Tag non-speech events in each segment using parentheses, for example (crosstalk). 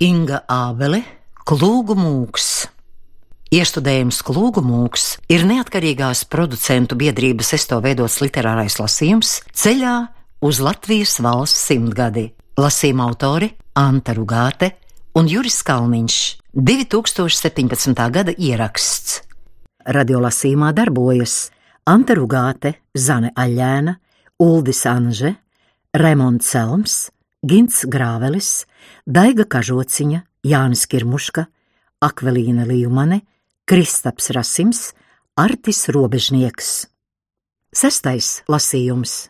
Inga Ābele, Klūgu mūks. Iestudējums Klūgu mūks ir neatkarīgās producentu biedrības esto veidots literārais lasījums ceļā uz Latvijas valsts simtgadi. Lasījuma autori Anta Rugāte un Juris Kalniņš. 2017. gada ieraksts. Radiolasījumā darbojas Anta Rugāte, Zane Aļēna, Uldis Anže, Remonds Selms, Gints Grāvelis, Daiga Kažociņa, Jānis Kirmuška, Akvelīna Līmane, Kristaps Rasims, Artis Robežnieks. Sestais lasījums.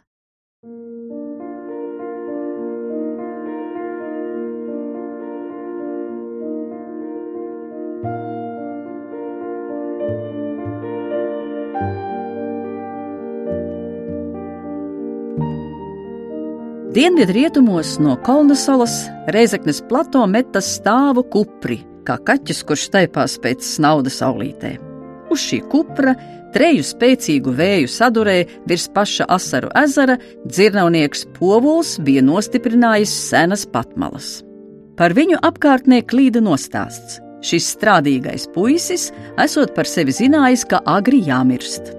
Dienvidrietumos no Kalnasalas Reizeknes plato metas stāvu kupri, kā kaķis, kurš staipās pēc snaudas saulītē. Uz šī kupra treju spēcīgu vēju sadurē virs paša asaru ezera dzirnavnieks Povuls bija nostiprinājis senas patmalas. Par viņu apkārtnē klīda nostāsts. Šis strādīgais puisis esot par sevi zinājis, ka agri jāmirst.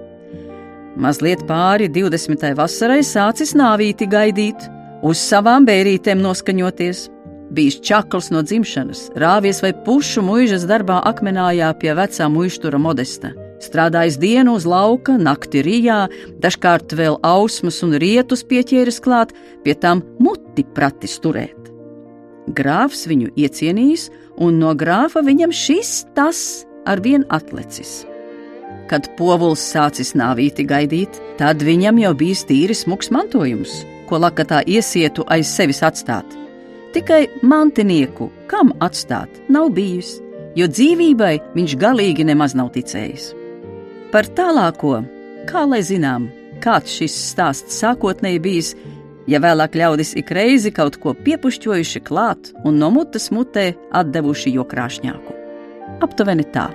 Mazliet pāri 20. vasarai sācis nāvīti gaidīt, uz savām bērītēm noskaņoties. Bijis čakls no dzimšanas, rāvies vai pušu mūžas darbā akmenājā pie vecā muštura modesta. Strādājis dienu uz lauka, nakti rijā, dažkārt vēl ausmas un rietus pieķēris klāt, pie tam muti pratis turēt. Grāfs viņu iecienījis, un no grāfa viņam šis tas ar vien atlecis. Kad povuls sācis nāvīti gaidīt, tad viņam jau bija tīri smags mantojums ko lakatā iesietu aiz sevis atstāt. Tikai mantinieku, kam atstāt, nav bijis, jo dzīvībai viņš galīgi nemaz nav ticējis. Par tālāko, kā lai zinām, kāds šis stāsts sākotnēji bijis, ja vēlāk ļaudis ik reizi kaut ko piepušķojuši klāt un no mutes mutē atdevuši jokrāšņāku. Aptuveni tā.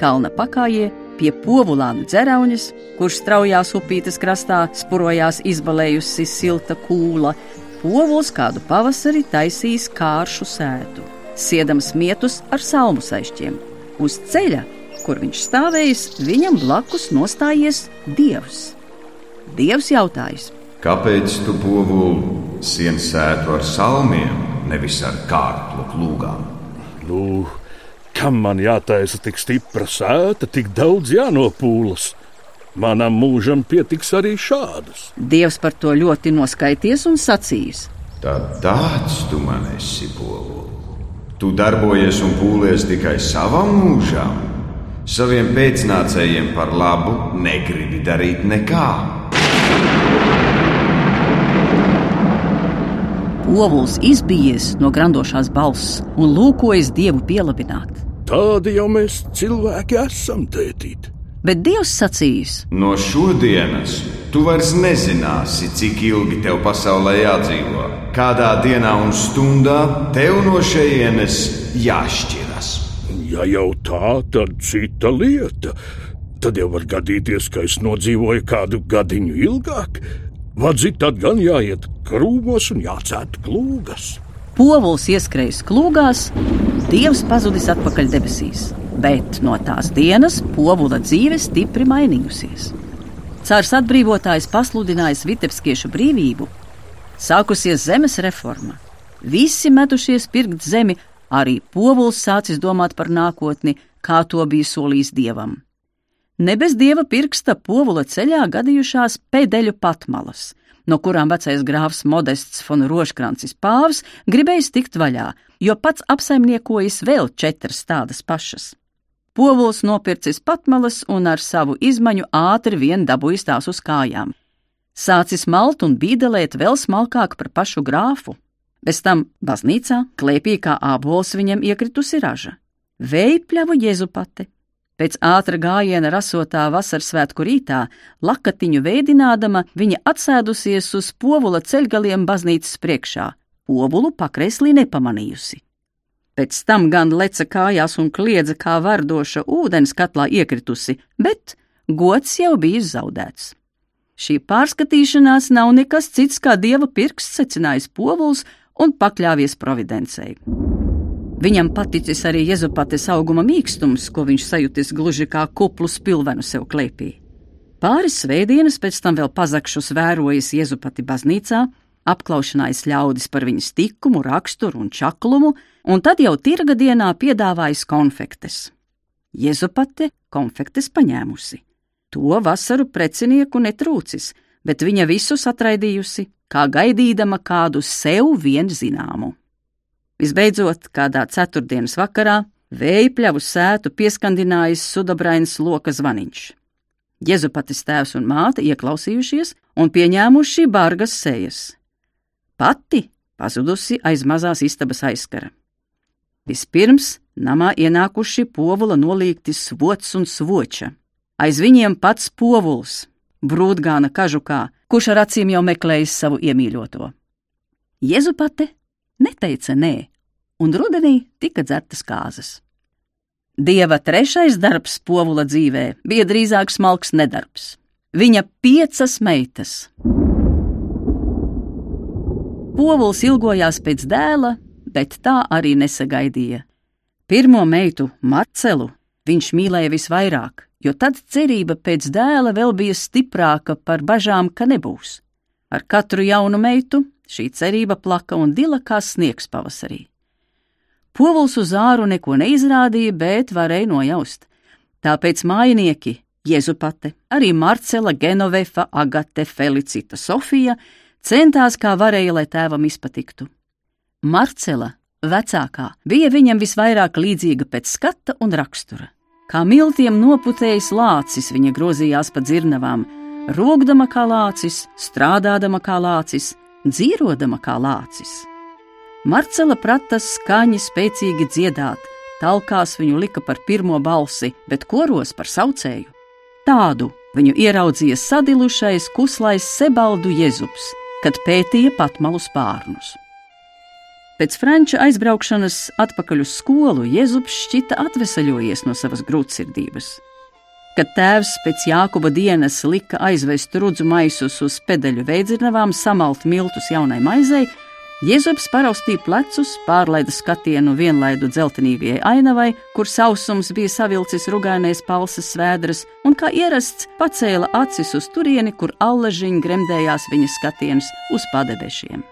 Kalna pakājie pie povulāna dzerauņas, kurš straujās upītes krastā spurojās izbalējusi silta kūla. Povuls kādu pavasari taisīs kāršu sētu, siedams mietus ar salmu saišķiem. Uz ceļa, kur viņš stāvējis, viņam blakus nostājies dievs. Dievs jautājis: Kāpēc tu povulu sien sētu ar salmiem, nevis ar kārklu klūgām? Nu, Kam man jātaisa tik stipra sēta, tik daudz jānopūlas? Manam mūžam pietiks arī šādas. Dievs par to ļoti noskaities un sacījis. Tad tāds tu man esi, Polu. Tu darbojies un pūlies tikai savam mūžam. Saviem pēcnācējiem par labu negribi darīt nekā. Ovuls izbijies no grandošās balss un lūkojas dievu pielabināt. Tādi jau mēs cilvēki esam, tētīt. Bet Dievs sacīs, No šodienas tu vairs nezināsi, cik ilgi tev pasaulē jādzīvo. Kādā dienā un stundā tev no šejienes jāšķiras. Ja jau tā, tad cita lieta. Tad jau var gadīties, ka es nodzīvoju kādu gadiņu ilgāk. Vadzi tad gan jāiet krūmos un jācēt klūgas. Povuls ieskrējis klūgās, Dievs pazudis atpakaļ debesīs, bet no tās dienas povula dzīve stipri mainījusies. Cārs atbrīvotājs pasludinājis Vitebskiešu brīvību, sākusies zemes reforma. Visi metušies pirkt zemi, arī povuls sācis domāt par nākotni, kā to bija solījis dievam. Ne bez dieva pirksta povula ceļā gadījušās pēdeļu patmalas, no kurām vecais grāfs Modests von Roškrancis pāvs gribējis tikt vaļā, jo pats apsaimniekojis vēl četras tādas pašas. Povuls nopircis patmalas un ar savu izmaņu ātri vien dabūjis tās uz kājām. Sācis malt un bīdelēt vēl smalkāk par pašu grāfu. Bez tam baznīcā klēpī kā ābols viņam iekritusi raža. Vējpļavu jezupate, Pēc ātra gājiena rasotā vasaras svētku rītā, lakatiņu veidinādama, viņa atsēdusies uz povula ceļgaliem baznīcas priekšā, povulu pakreslī nepamanījusi. Pēc tam gan leca kājās un kliedza kā vardoša ūdens katlā iekritusi, bet gods jau bija zaudēts. Šī pārskatīšanās nav nekas cits kā dieva pirksts, secinājis povuls un pakļāvies providencei. Viņam paticis arī jezupates auguma mīkstums, ko viņš sajutis gluži kā kuplu spilvenu sev klēpī. Pāris svētdienas pēc tam vēl pazakšus vērojis jezupati baznīcā, apklaušanājis ļaudis par viņas tikumu, raksturu un čaklumu, un tad jau tirga dienā piedāvājis konfektes. Jezupate konfektes paņēmusi. To vasaru precinieku netrūcis, bet viņa visus atraidījusi, kā gaidīdama kādu sev vien zināmu. Visbeidzot, kādā ceturtdienas vakarā vēja pļavu sētu pieskandinājis sudabrains loka zvaniņš. Jezupatis tēvs un māte ieklausījušies un pieņēmuši bargas sejas. Pati pazudusi aiz mazās istabas aizkara. Vispirms namā ienākuši povula nolīgti svots un svoča. Aiz viņiem pats povuls, brūtgāna kažukā, kurš ar acīm jau meklējis savu iemīļoto. Jezupate neteica nē, un rudenī tika dzertas kāzas. Dieva trešais darbs povula dzīvē bija drīzāk smalks nedarbs. Viņa piecas meitas. Povuls ilgojās pēc dēla, bet tā arī nesagaidīja. Pirmo meitu, Marcelu, viņš mīlēja visvairāk, jo tad cerība pēc dēla vēl bija stiprāka par bažām, ka nebūs. Ar katru jaunu meitu šī cerība plaka un dila kā sniegs pavasarī. Povuls uz āru neko neizrādīja, bet varēja nojaust. Tāpēc mājinieki, Jēzupate, arī Marcela, Genovefa, Agate, Felicita, Sofija centās kā varēja, lai tēvam izpatiktu. Marcela, vecākā, bija viņam visvairāk līdzīga pēc skata un rakstura. Kā miltiem noputējis lācis, viņa grozījās pa dzirnavām, rūkdama kā lācis, strādādama kā lācis, dzīrodama kā lācis. Marcela prata skaņi spēcīgi dziedāt, talkās viņu lika par pirmo balsi, bet koros par saucēju. Tādu viņu ieraudzīja sadilušais, kuslais Sebaldu Jezups, kad pētīja patmalu spārnus. Pēc franču aizbraukšanas atpakaļ uz skolu Jēzus šķita atvesaļojies no savas grūtsirdības. Kad tēvs pēc Jākuba dienas lika aizvest rudzu maisus uz pedaļu veidzirnavām, samalt miltus jaunai maizei, Jēzus paraustīja plecus, pārlaida skatienu vienlaidu dzeltenīgajai ainavai, kur sausums bija savilcis rugainais palsas svēdras, un kā ierasts pacēla acis uz turieni, kur allažiņi gremdējās viņa skatiens uz padebešiem.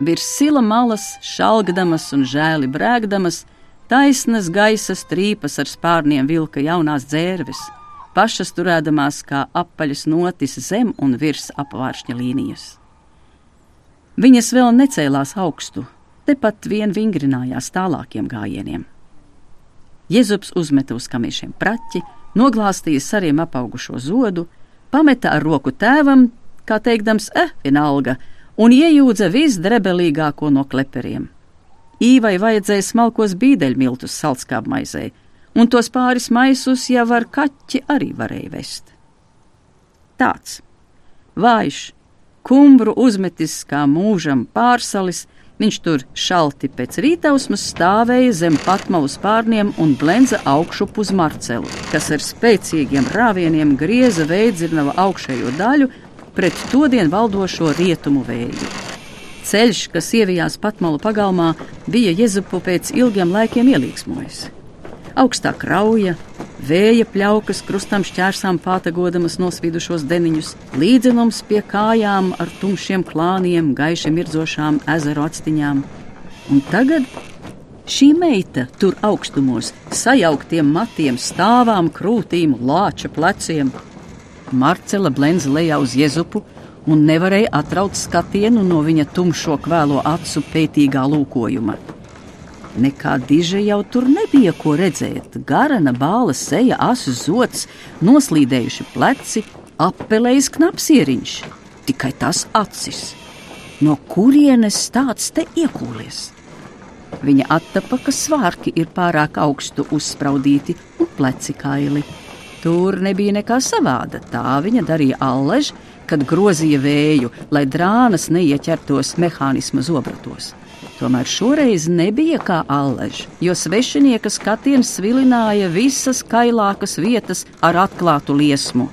Virs sila malas, šalgdamas un žēli brēgdamas, taisnas gaisa strīpas ar spārniem vilka jaunās dzērves, pašas turēdamās kā apaļas notis zem un virs apvāršņa līnijas. Viņas vēl necēlās augstu, tepat vien vingrinājās tālākiem gājieniem. Jēzus uzmeta uz kamiešiem praķi, noglāstīja sariem apaugušo zodu, pameta ar roku tēvam, kā teikdams, eh, vienalga, un iejūdza visdrebelīgāko no kleperiem. Īvai vajadzēja smalkos bīdeļmiltus salskābmaizei, un tos pāris maisus jau ar kaķi arī varēja vest. Tāds vājš, kumbru uzmetis kā mūžam pārsalis, viņš tur šalti pēc rītausmas stāvēja zem patmalu spārniem un blenza augšup uz Marcelu, kas ar spēcīgiem rāvieniem grieza veidzirnava augšējo daļu pret todien valdošo rietumu vēju. Ceļš, kas ievijās patmalu pagalmā, bija Jezupu pēc ilgiem laikiem ielīgsmojis. Augstā krauja, vēja pļaukas krustam šķērsām pātagodamas nosvidušos deniņus, līdzenums pie kājām ar tumšiem klāniem, gaiši mirdzošām ezeru atstiņām. Un tagad šī meita tur augstumos, sajauktiem matiem, stāvām, krūtīm, lāča pleciem, Marcela blenza lejā uz Jezupu un nevarēja atraut skatienu no viņa tumšo kvēlo acu pētīgā lūkojuma. Nekā diža jau tur nebija ko redzēt. Garana bāla seja, asu zots, noslīdējuši pleci, apelējis knapsieriņš. Tikai tas acis. No kurienes tāds te iekūlies? Viņa attapa, ka svārki ir pārāk augstu uzspraudīti un pleci kaili. Tur nebija nekā savāda. Tā viņa darīja allež, kad grozīja vēju, lai drānas neieķertos mehānisma zobratos. Tomēr šoreiz nebija kā allež, jo svešinieka skatiens svilināja visas kailākas vietas ar atklātu liesmu.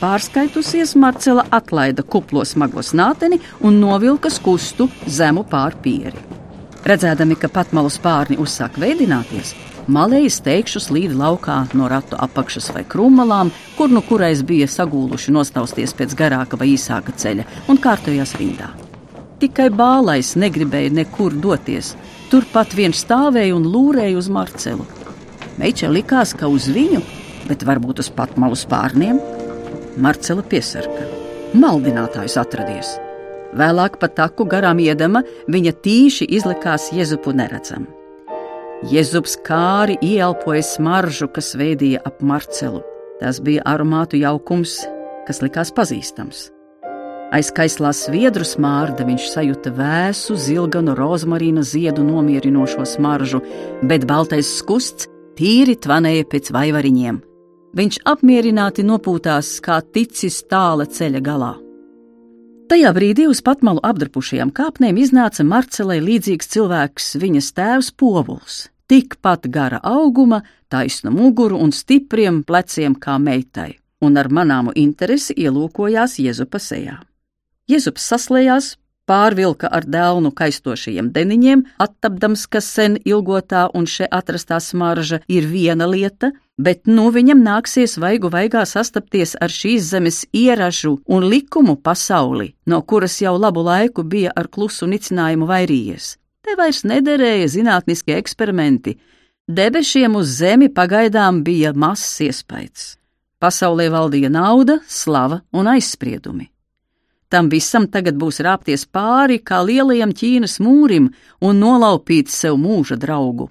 Pārskaitusies, Marcela atlaida kuplo smago snāteni un novilka skustu zemu pār pieri. Redzēdami, ka patmalu spārni uzsāk veidināties, malēji steigšu slīd laukā no ratu apakšas vai krūmalām, kur nu kurais bija sagūluši nostausties pēc garāka vai īsāka ceļa un kārtojās rindā. Tikai bālais negribēja nekur doties. Turpat viens stāvēja un lūrēja uz Marcelu. Meiča likās, ka uz viņu, bet varbūt uz patmalu spārniem, Marcela piesarka. Maldinātājs atradies. Vēlāk pa taku garām iedama, viņa tīši izlikās Jēzupu neredzam. Jēzus kāri ieelpoja smaržu, kas veidīja ap Marcelu. Tas bija aromātu jaukums, kas likās pazīstams. Aiz kaislā sviedru smārda viņš sajūta vēsu, zilganu, rozmarīna ziedu nomierinošo smaržu, bet baltais skusts tīri tvanēja pēc vaivariņiem. Viņš apmierināti nopūtās, kā ticis tāla ceļa galā. Tajā brīdī uz patmalu apdrapušajām kāpnēm iznāca Marcelai līdzīgs cilvēks, viņas tēvs Povuls, tikpat gara auguma, taisnu muguru un stipriem pleciem kā meitai, un ar manāmu interesi ielūkojās Jēzupa sejā. Jēzus saslējās, pārvilka ar dēlnu kaistošajiem deniņiem, attapdams, ka sen ilgotā un še atrastā smarža ir viena lieta, bet nu viņam nāksies vaigu vaigā sastapties ar šīs zemes ieražu un likumu pasauli, no kuras jau labu laiku bija ar klusu nicinājumu vairījies. Te vairs nederēja zinātniskie eksperimenti. Debesiem uz zemi pagaidām bija mazs iespējas. Pasaulē valdīja nauda, slava un aizspriedumi. Tam visam tagad būs rāpties pāri kā lielajam Ķīnas mūrim un nolaupīt sev mūža draugu.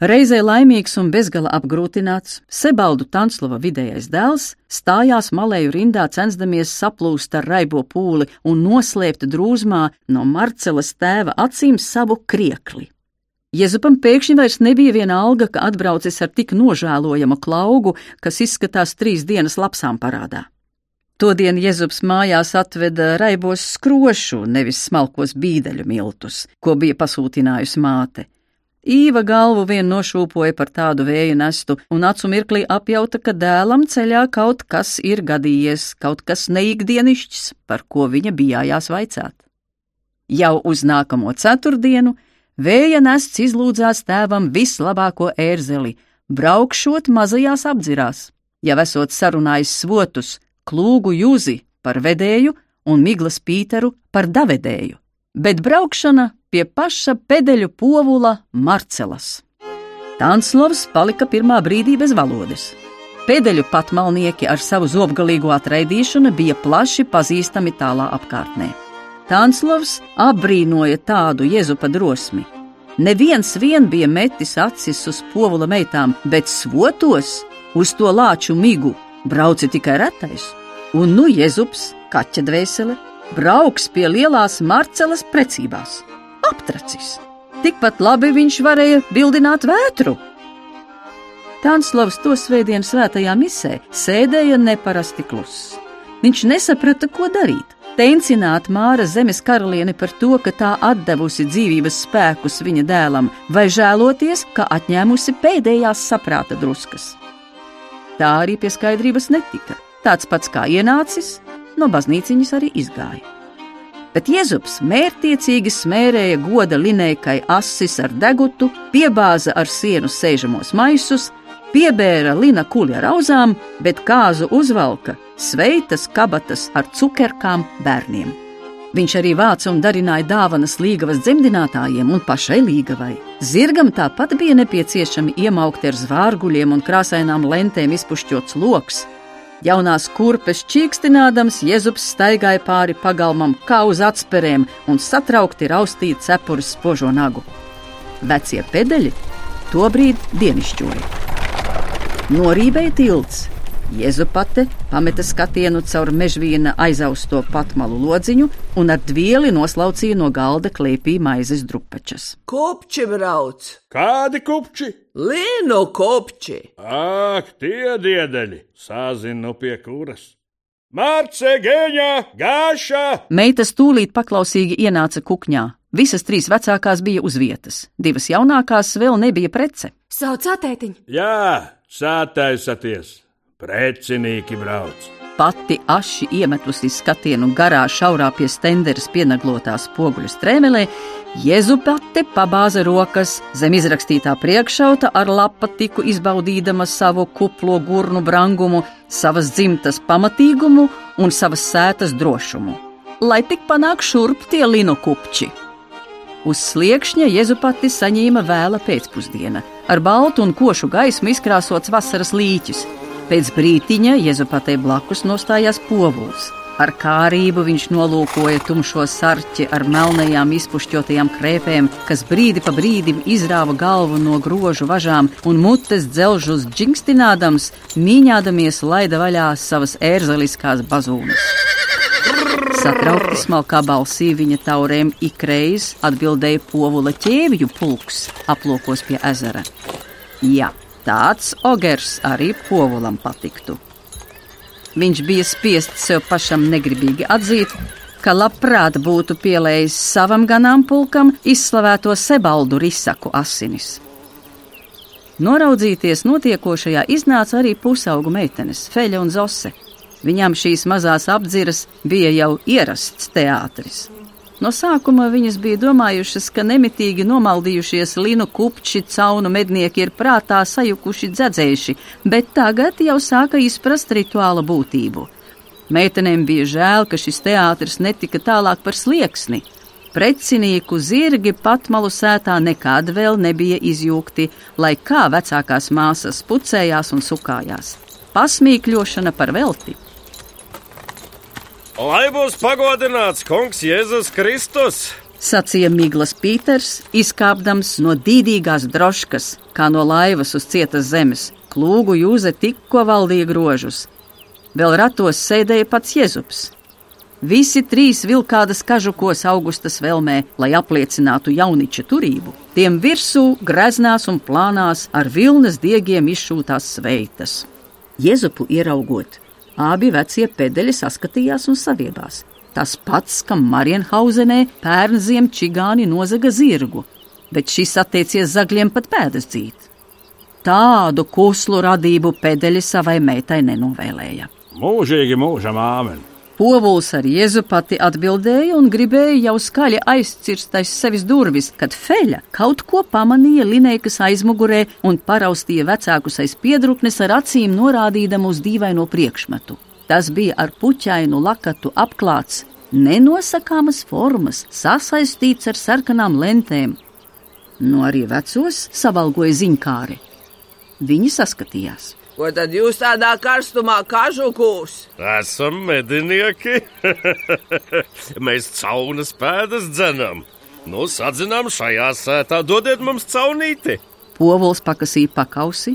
Reizē laimīgs un bezgala apgrūtināts, Sebaldu Tanslava vidējais dēls stājās malēju rindā, censdamies saplūst ar raibo pūli un noslēpt drūzmā no Marcelas tēva acīm savu kriekli. Jezupam pēkšņi vairs nebija viena alga, ka atbraucis ar tik nožēlojamu klaugu, kas izskatās trīs dienas lapsām parādā. Todien Jēzus mājās atveda raibos skrošu, nevis smalkos bīdeļu miltus, ko bija pasūtinājusi māte. Īva galvu vien nošūpoja par tādu vēju nestu, un acu mirklī apjauta, ka dēlam ceļā kaut kas ir gadījies, kaut kas neikdienišķs, par ko viņa bijājās vaicāt. Jau uz nākamo ceturtdienu vēja nests izlūdzās tēvam vislabāko ērzeli, braukšot mazajās apdzirās. Jau esot sarunājis svotus, klūgu jūzi par vedēju un Miglas Pīteru par davedēju, bet braukšana pie paša pedeļu povula Marcelas. Tanslovs palika pirmā brīdī bez valodas. Pēdeļu patmalnieki ar savu zobgalīgo atraidīšanu bija plaši pazīstami tālā apkārtnē. Tanslovs apbrīnoja tādu jezupa drosmi. Neviens vien bija metis acis uz povula meitām, bet svotos uz to lāču migu brauci tikai retais, un nu Jēzus, kaķa dvēsele, brauks pie lielās Marcelas precībās. Aptracis! Tikpat labi viņš varēja bildināt vētru. Tānslavs to svētdienu svētajā misē sēdēja neparasti kluss. Viņš nesaprata, ko darīt. Tencināt Māra zemes karalieni par to, ka tā atdevusi dzīvības spēkus viņa dēlam, vai žēloties, ka atņēmusi pēdējās saprāta druskas. Tā arī pie skaidrības netika. Tāds pats kā ienācis, no baznīciņas arī izgāja. Bet Jēzus mērķiecīgi smērēja goda linēkai asis ar degutu, piebāza ar sienu sēžamos maisus, piebēra lina kuļa rauzām, bet kāzu uzvalka sveitas kabatas ar cukerkām bērniem. Viņš arī vāca un darināja dāvanas līgavas dzemdinātājiem un pašai līgavai. Zirgam tāpat bija nepieciešami iemaukti ar zvārguļiem un krāsainām lentēm izpušķots loks. Jaunās kurpes čīkstinādams, Jēzus staigāja pāri pagalmam kā uz atspērēm un satraukti raustīja cepures spožo nagu. Vecie pedeļi tobrīd dienišķoja. Norībēja tilts, Jēzupate pameta skatienu caur mežvīna aizausto patmalu lodziņu un ar dvieli noslaucīja no galda klēpī maizes drupačas. Kopči brauc! Kādi kupči? Līnu kopči! Ak, tie diedeļi! Sāzinu pie kuras! Mārce, Gēņa, Gāša! Meitas tūlīt paklausīgi ienāca kukņā. Visas trīs vecākās bija uz vietas, divas jaunākās vēl nebija prece. Sauc atētiņu! Jā, sātaisaties! Precinīgi brauc! pati aši iemetusi skatienu garā, šaurā pie stenderes pienaglotās spoguļu strēmelē, Jēzupate pabāza rokas zem izrakstītā priekšauta ar lapa tiku izbaudīdama savu kuplo gurnu brangumu, savas dzimtas pamatīgumu un savas sētas drošumu. Lai tik panāk šurp tie linu kupči. Uz sliekšņa Jēzupati saņēma vēla pēcpusdiena, ar baltu un košu gaismu izkrāsots vasaras līķis. Pēc brītiņa Jēzupatei blakus nostājās povuls. Ar kārību viņš nolūkoja tumšo sarķi ar melnajām izpušķotajām krēpēm, kas brīdi pa brīdim izrāva galvu no grožu važām un mutes dzelžus džingstinādams, mīņādamies laida vaļā savas ērzeliskās bazūnas. Satraukti smalkā balsī viņa taurēm ikreiz atbildēja povula ķēvju pulks aplokos pie ezera. Jā, tāds ogers arī povulam patiktu. Viņš bija spiests sev pašam negribīgi atzīt, ka labprāt būtu pielējis savam ganāmpulkam izslavēto sebaldu risaku asinis. Noraudzīties notiekošajā iznāca arī pusaugu meitenes, Feļa un Zose. Viņām šīs mazās apdziras bija jau ierasts teātris. No sākuma viņas bija domājušas, ka nemitīgi nomaldījušies linu kupči, caunu mednieki ir prātā sajukuši dzedzējuši, bet tagad jau sāka izprast rituāla būtību. Meitenēm bija žēl, ka šis teātris netika tālāk par slieksni. Precinieku zirgi patmalu sētā nekad vēl nebija izjūgti, lai kā vecākās māsas pucējās un sukājās. Pasmīkļošana par velti. Lai būs pagodināts kungs Jēzus Kristus! Sacīja Miglas Pīters, izkāpdams no dīdīgās droškas, kā no laivas uz cietas zemes. Klūgu jūze tikko valdīja grožus. Vēl ratos sēdēja pats Jēzus. Visi trīs vilkādas kažukos augustas vēlmē, lai apliecinātu jauniča turību. Tiem virsū greznās un plānās ar vilnas diegiem izšūtās sveitas. Jēzupu ieraugot, Abi vecie pedeļi saskatījās un saviebās. Tas pats, kam Marienhausenē pērnziem čigāni nozaga zirgu, bet šis attiecies zagļiem pat pēdas dzīt. Tādu kuslu radību pedeļi savai meitai nenovēlēja. Mūžīgi mūžam āmen! Povuls ar jēzu pati atbildēja un gribēja jau skaļi aizcirst aiz sevis durvis, kad feļa kaut ko pamanīja linēkas aizmugurē un paraustīja vecākus aiz piedruknes ar acīm norādīdama uz dīvaino priekšmetu. Tas bija ar puķainu lakatu apklāts, nenosakāmas formas, sasaistīts ar sarkanām lentēm. No arī vecos savalgoja ziņkāri. Viņi saskatījās. Ko tad jūs tādā karstumā kažukūs? Esam medinieki. (laughs) Mēs caunas pēdas dzenam. Nu, sadzinām šajā sētā, dodiet mums caunīti. Povuls pakasīja pakausi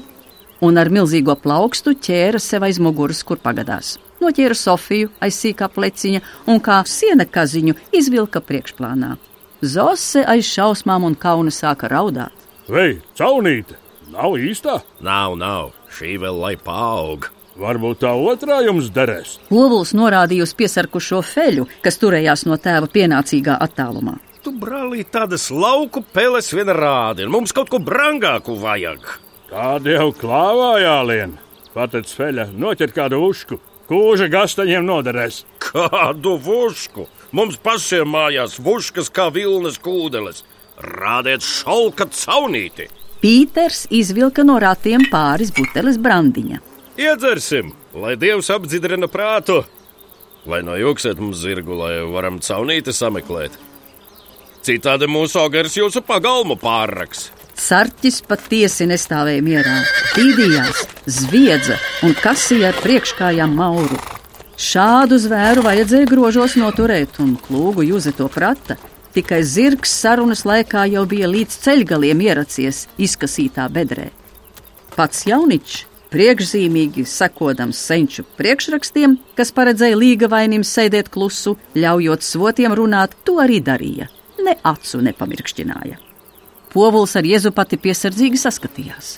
un ar milzīgo plaukstu ķēra sev aiz muguras, kur pagadās. Noķēra Sofiju aiz sīkā pleciņa un kā siena kaziņu izvilka priekšplānā. Zose aiz šausmām un kauna sāka raudāt. Vei, caunīte! Nav īstā? Nav, nav. Šī vēl lai paaug. Varbūt tā otrā jums derēs. Ovuls norādīja uz piesarkušo feļu, kas turējās no tēva pienācīgā attālumā. Tu brālī tādas lauku peles vien rādi, un mums kaut ko brangāku vajag. Kāda jau klāvā jālien? Pateic feļa, noķert kādu ušku. Kūža gastaņiem noderēs. Kādu vušku? Mums pašiem mājās vuškas kā vilnas kūdeles. Rādiet šalka caunīti! Pīters izvilka no ratiem pāris buteles brandiņa. Iedzersim, lai Dievs apdzirdina prātu, lai no jūksiet mums zirgu, lai varam caunīti sameklēt. Citādi mūsu augars jūsu pagalmu pārraks. Sarķis patiesi nestāvēja mierā, tīdījās, zviedza un kasīja ar priekškājām mauru. Šādu zvēru vajadzēja grožos noturēt, un klūgu jūze to prata. Tikai zirgs sarunas laikā jau bija līdz ceļgaliem ieracies izkasītā bedrē. Pats jauničs, priekšzīmīgi sekodams senču priekšrakstiem, kas paredzēja līga vainim sēdēt klusu, ļaujot svotiem runāt, to arī darīja. Ne acu nepamirkšķināja. Povuls ar jēzu pati piesardzīgi saskatījās.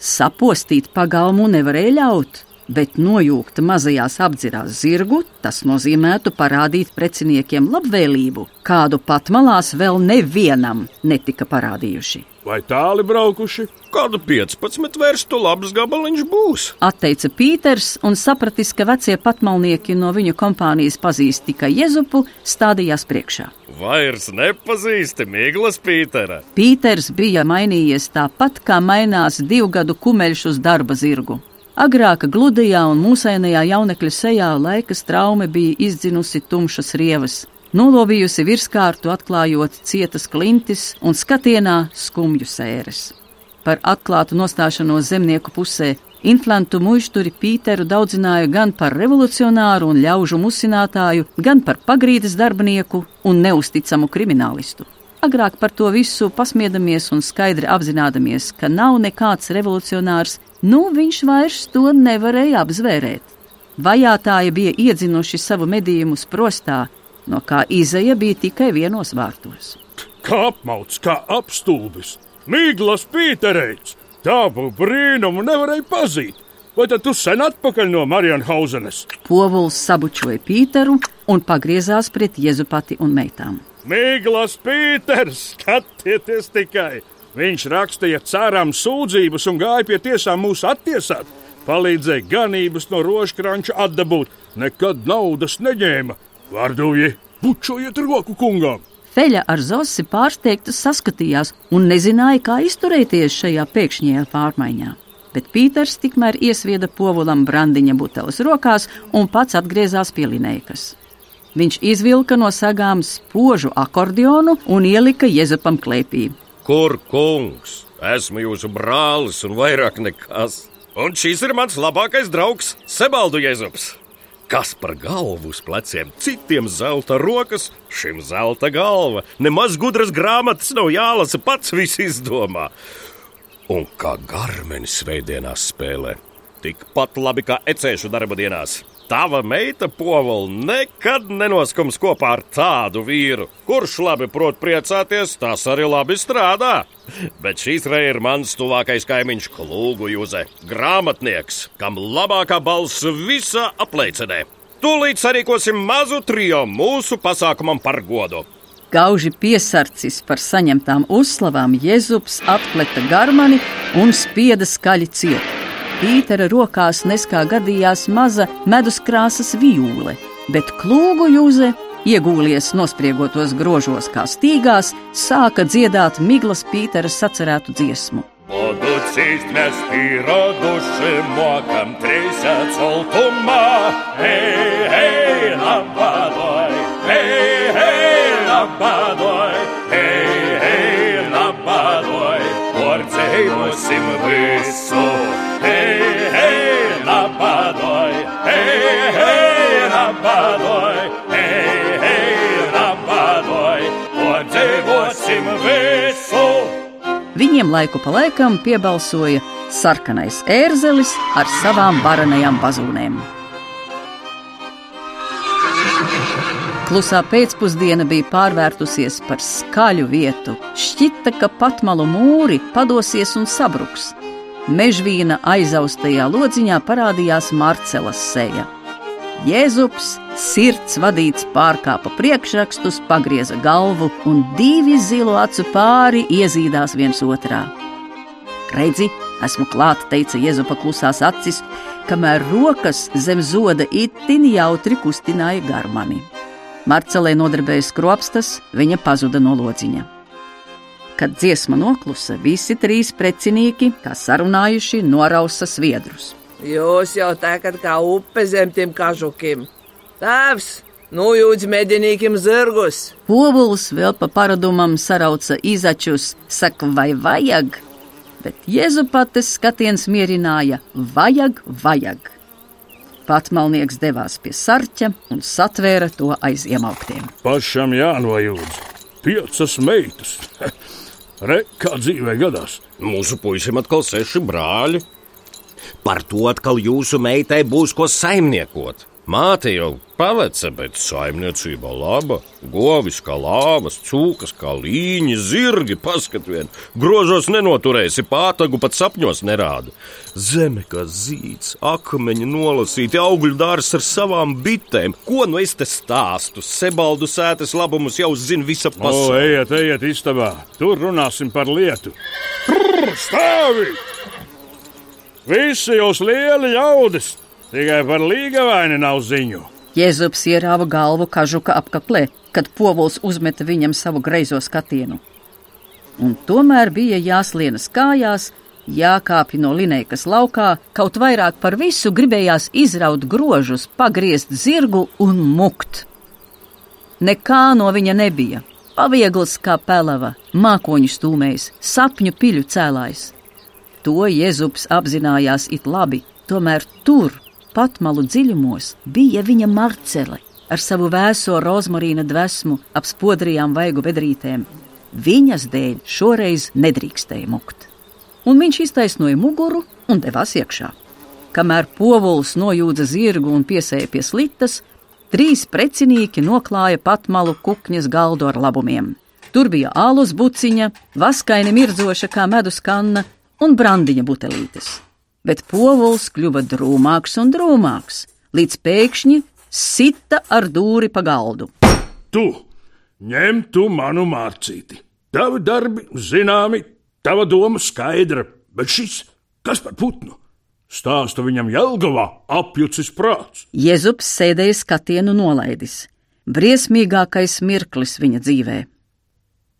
Sapostīt pagalmu nevarēja ļaut, bet nojūgt mazajās apdzirās zirgu, tas nozīmētu parādīt preciniekiem labvēlību, kādu pat malās vēl nevienam netika parādījuši. Vai tāli braukuši? Kādu 15 vērstu labs gabaliņš būs? Atteica Pīters un sapratis, ka vecie patmalnieki no viņu kompānijas pazīst tikai Jezupu, stādījās priekšā. Vairs nepazīsti Miglas Pītera. Pīters bija mainījies tāpat, kā mainās divu gadu kumeļš uz darba zirgu. Agrāk gludajā un mūsējā jaunekļa sejā laika traume bija izdzinusi tumšas rievas, nolobījusi virskārtu, atklājot cietas klintis un skatienā skumju sēres. Par atklātu nostāšanos zemnieku pusē Inflantu mušturi Pīteru daudzināja gan par revolucionāru un ļaužu musinātāju, gan par pagrīdes darbinieku un neusticamu kriminālistu. Agrāk par to visu pasmiedamies un skaidri apzināmies, ka nav nekāds revolucionārs, nu viņš vairs to nevarēja apzvērēt. Vajātāji bija iedzinuši savu medījumu sprostā, no kā izeja bija tikai vienos vārtos. Kā apmauts, kā apstulbis! Mīglas Pītereits! Tādu brīnumu nevarēja pazīt! Vai tad tu sen atpakaļ no Marienhausenes? Povuls sabučoja Pīteru un pagriezās pret Jezupati un meitām. Mīglas Pīters, skatieties tikai! Viņš rakstīja cerām sūdzības un gāja pie tiesām mūs attiesāt. Palīdzēja ganības no rožkranča atdabūt, nekad naudas neņēma. Vārduji, bučojiet roku kungam! Feļa ar Zosi pārsteigta saskatījās un nezināja, kā izturēties šajā pēkšņajā pārmaiņā. Bet Pīters tikmēr iesvieda povulam brandiņa buteles rokās un pats atgriezās pie linēkas. Viņš izvilka no sagām spožu akordionu un ielika Jezupam klēpī. Kur kungs? Esmu jūsu brālis un vairāk nekas. Un šis ir mans labākais draugs, Sebaldu Jēzus. Kas par galvu uz pleciem, citiem zelta rokas, šim zelta galva. Nemaz gudras grāmatas nav jālasa, pats viss izdomā. Un kā garmenis svētdienās spēlē, tikpat labi kā ecēšu darba dienās. Tava meita povola nekad nenoskums kopā ar tādu vīru. Kurš labi prot priecāties, tas arī labi strādā. Bet šīs reizes ir mans tuvākais kaimiņš Klūgu Juze, grāmatnieks, kam labākā balss visā apliecinē. Tūlīt sarīkosim mazu trio mūsu pasākumam par godu. Gauži piesarcis par saņemtām uzslavām, Jēzus atklāta garmani un spieda skaļi ciet. Pītera rokās neskā gadījās maza meduskrāsas vijūle, bet klūgu jūze, iegūlies nospriegotos grožos kā stīgās, sāka dziedāt miglas Pītera sacerētu dziesmu. Poducīst mēs pīroduši mokam trīsēt sultumā, hei, hei, labādoj, hei, hei, labādoj, hei, hei, labādoj, porcei nosim visu. Viņiem laiku pa laikam piebalsoja sarkanais ērzelis ar savām varanajām bazūnēm. Klusā pēcpusdiena bija pārvērtusies par skaļu vietu. Šķita, ka patmalu mūri padosies un sabruks. Mežvīna aizaustajā lodziņā parādījās Marcelas seja. Jēzus, sirds vadīts, pārkāpa priekšrakstus, pagrieza galvu, un divi zilo acu pāri iezīdās viens otrā. Redzi, esmu klāta, teica Jēzupa klusās acis, kamēr rokas zem zoda itin jautri kustināja garmani. Marcelē nodarbēja skropstas, viņa pazuda no lodziņa. Kad dziesma noklusa, visi trīs precinieki, kā sarunājuši, norausa sviedrus. Jūs jau tekat kā upe zem tiem kažukiem. Tēvs, nu jūdz medinīkiem zirgus. Povuls vēl pa paradumam sarauca izačus, saka, vai vajag, bet Jēzupates skatiens mierināja - vajag, vajag. Patmalnieks devās pie sarķa un satvēra to aiz iemauktiem. Pašam jānojūdz. Piecas meitas. (laughs) Re, kā dzīvē gadās. Mūsu puisim atkal seši brāļi. Par to atkal jūsu meitai būs ko saimniekot. Māte jau paveca, bet saimniecība laba. Govis kā lāvas, cūkas kā līņi, zirgi, paskat vien. Grožos nenoturēsi, pātagu pat sapņos nerāda. Zeme kā zīds, akmeņi nolasīti, augļu dārs ar savām bitēm. Ko nu es te stāstu? Sebaldu sētas labumus jau zina visa O, pasaule. ejiet, ejiet istabā. Tur runāsim par lietu. Prr, stāvi! Visi jūs lieli ļaudis, tikai par līgavaini nav ziņu. Jēzus ierāva galvu kažuka apkaklē, kad povuls uzmeta viņam savu greizo skatienu. Un tomēr bija jāslienas kājās, jākāpj no linēkas laukā, kaut vairāk par visu gribējās izraut grožus, pagriezt zirgu un mukt. Nekā no viņa nebija. Paviegls kā pelava, mākoņu stūmējs, sapņu piļu cēlājs. To Jēzus apzinājās it labi, tomēr tur, patmalu dziļumos, bija viņa marcele ar savu vēso rozmarīna dvēsmu ap spodrijām vaigu bedrītēm. Viņas dēļ šoreiz nedrīkstēja mukt. Un viņš iztaisnoja muguru un devās iekšā. Kamēr povuls nojūdza zirgu un piesēja pie slitas, trīs precinieki noklāja patmalu kukņas galdu ar labumiem. Tur bija alus buciņa, vaskaini mirdzoša kā medus kanna un brandiņa butelītes. Bet povuls kļuva drūmāks un drūmāks, līdz pēkšņi sita ar dūri pa galdu. Tu ņem tu manu mārcīti. Tavi darbi zināmi, tava doma skaidra, bet šis kas par putnu? Stāsta viņam Jelgavā apjucis prāts. Jēzus sēdēja skatienu nolaidis. Briesmīgākais mirklis viņa dzīvē.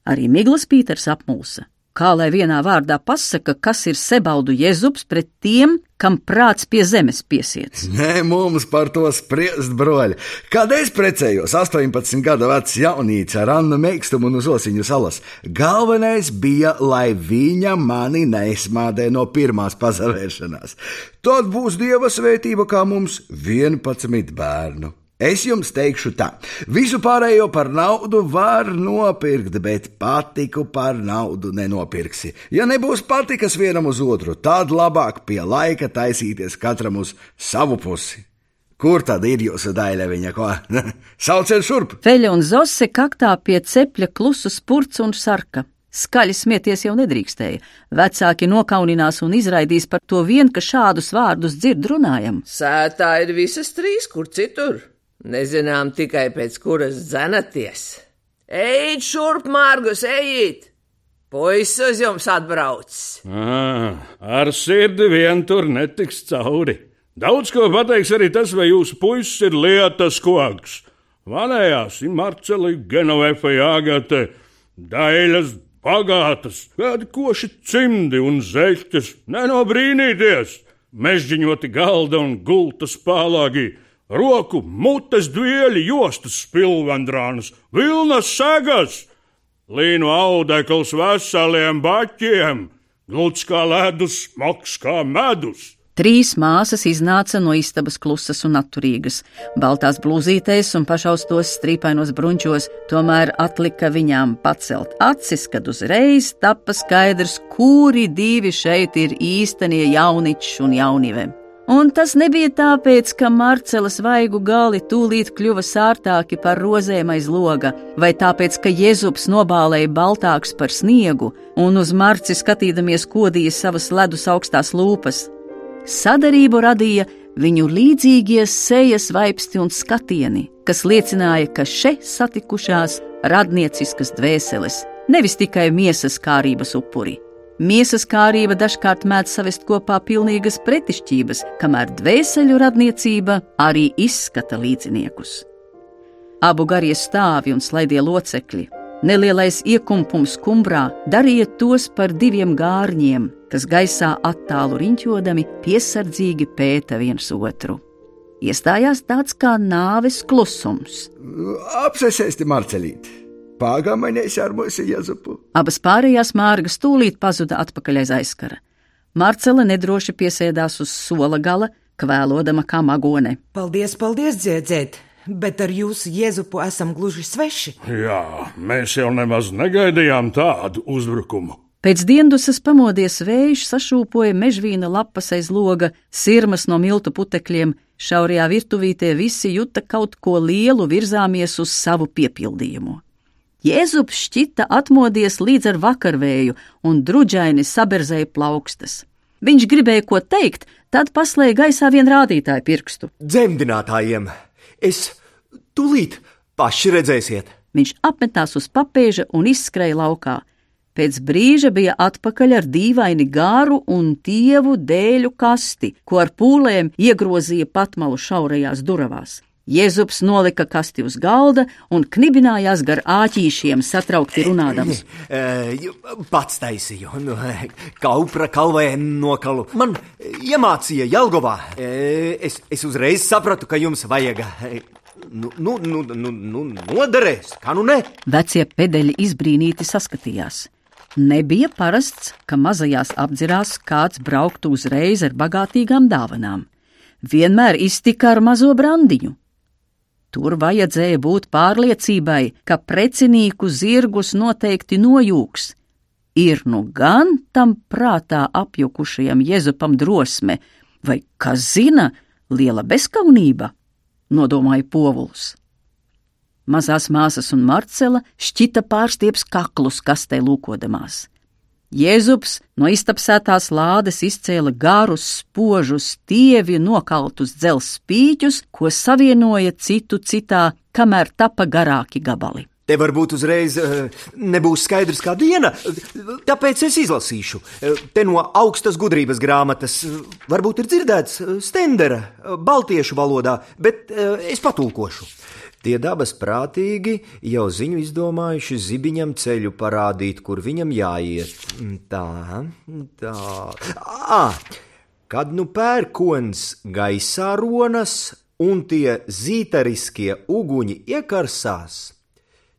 Arī Migls Pīters apmulsa. Kā lai vienā vārdā pasaka, kas ir sebaldu jēzus pret tiem, kam prāts pie zemes piesiets? Nē, mums par to spriest, broļi. Kad es precējos 18 gadu vecs jaunīts ar Annu Meikstumu un uz Osiņu salas, galvenais bija, lai viņa mani neizmādē no pirmās pazavēršanās. Tad būs dieva svētība kā mums 11 bērnu. Es jums teikšu tā, visu pārējo par naudu var nopirkt, bet patiku par naudu nenopirksi. Ja nebūs patikas vienam uz otru, tad labāk pie laika taisīties katram uz savu pusi. Kur tad ir jūsu daļaviņa, ko? (laughs) Sauciet šurp! Feļa un Zose kaktā pie cepļa klusu spurts un sarka. Skaļi smieties jau nedrīkstēja. Vecāki nokauninās un izraidīs par to vien, ka šādus vārdus dzird runājam. Sētā ir visas trīs, kur citur. Nezinām tikai pēc kuras dzenaties. Ejiet šurp, Mārgus, ejiet! Puisis jums atbrauc! À, ar sirdi vien tur netiks cauri. Daudz ko pateiks arī tas, vai jūsu puisis ir lietas koks. Vanējās ir Marceli, Genovefa, Jāgate, Daiļas, bagātas, kādi koši cimdi un zeķes, nenobrīnīties, mežģiņoti galda un gultas pālāgi, roku, mutes dvieļi, jostas spilvendrānas, vilnas segas, līnu audekls veseliem baķiem, gluds kā ledus, smags kā medus. Trīs māsas iznāca no istabas klusas un atturīgas. Baltās blūzītēs un pašaustos strīpainos brunčos, tomēr atlika viņām pacelt acis, kad uzreiz tapa skaidrs, kuri divi šeit ir īstenie jauniči un jaunive. Un tas nebija tāpēc, ka Marcelas vaigu gali tūlīt kļuva sārtāki par rozēm aiz loga, vai tāpēc, ka Jēzus nobālēja baltāks par sniegu un uz marci skatīdamies kodīja savas ledus augstās lūpas. Sadarību radīja viņu līdzīgie sejas vaipsti un skatieni, kas liecināja, ka šeit satikušās radnieciskas dvēseles, nevis tikai miesas kārības upuri. Miesas kārība dažkārt mēdz savest kopā pilnīgas pretišķības, kamēr dvēseļu radniecība arī izskata līdziniekus. Abu garie stāvi un slaidie locekļi, nelielais iekumpums kumbrā darīja tos par diviem gārņiem, kas gaisā attālu riņķodami piesardzīgi pēta viens otru. Iestājās tāds kā nāves klusums. Apsēsēsti Marcelīt! Pāgāmainies ar mūsu Jezupu! Abas pārējās mārgas tūlīt pazuda atpakaļ aiz aizkara. Marcela nedroši piesēdās uz sola gala, kvēlodama kā magone. Paldies, paldies, dziedzēt! Bet ar jūsu jēzupu esam gluži sveši. Jā, mēs jau nemaz negaidījām tādu uzbrukumu. Pēc diendusas pamodies vējš sašūpoja mežvīna lapas aiz loga, sirmas no miltu putekļiem, Šaurajā virtuvītē visi juta kaut ko lielu, virzāmies uz savu piepildījumu. Jēzus šķita atmodies līdz ar vakarvēju un druģaini saberzēja plaukstas. Viņš gribēja ko teikt, tad paslēga gaisā vien rādītāju pirkstu. Dzemdinātājiem! Es tūlīt paši redzēsiet! Viņš apmetās uz papēža un izskrēja laukā. Pēc brīža bija atpakaļ ar dīvaini gāru un tievu dēļu kasti, ko ar pūlēm iegrozīja patmalu šaurajās duravās. Jēzus nolika kasti uz galda un knibinājās gar āķīšiem, satraukti runādams. (laughs) Pats taisīju, nu, kaupra kalvē nokalu. Man iemācīja Jelgovā. Es, es uzreiz sapratu, ka jums vajag. Nu, nu, nu, nu, nu noderēs, kā nu ne? Vecie pedeļi izbrīnīti saskatījās. Nebija parasts, ka mazajās apdzirās kāds brauktu uzreiz ar bagātīgām dāvanām. Vienmēr iztika ar mazo brandiņu. Tur vajadzēja būt pārliecībai, ka precinīku zirgus noteikti nojūgs. Ir nu gan tam prātā apjukušajam Jēzupam drosme, vai kas zina, liela bezskaunība, nodomāja povuls. Mazās māsas un Marcela šķita pārstieps kaklus kastē lūkodamās. Jēzus no iztapsētās lādes izcēla garus, spožus, tievi nokaltus dzelzs spīķus, ko savienoja citu citā, kamēr tapa garāki gabali. Te varbūt uzreiz nebūs skaidrs, kā diena, tāpēc es izlasīšu. Te no augstas gudrības grāmatas varbūt ir dzirdēts stendera, baltiešu valodā, bet es patulkošu. Tie dabas prātīgi jau ziņu izdomājuši zibiņam ceļu parādīt, kur viņam jāiet. Tā, tā. Ah, kad nu pērkons gaisā ronas un tie zītariskie uguņi iekarsās,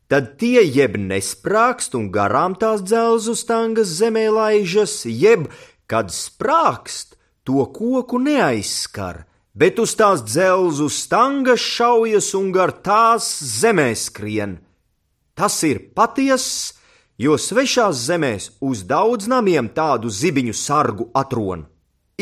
tad tie jeb nesprākst un garām tās dzelzu stangas zemē laižas, jeb, kad sprākst, to koku neaizskar bet uz tās dzelzu stangas šaujas un gar tās zemē skrien. Tas ir patiess, jo svešās zemēs uz daudz namiem tādu zibiņu sargu atrod.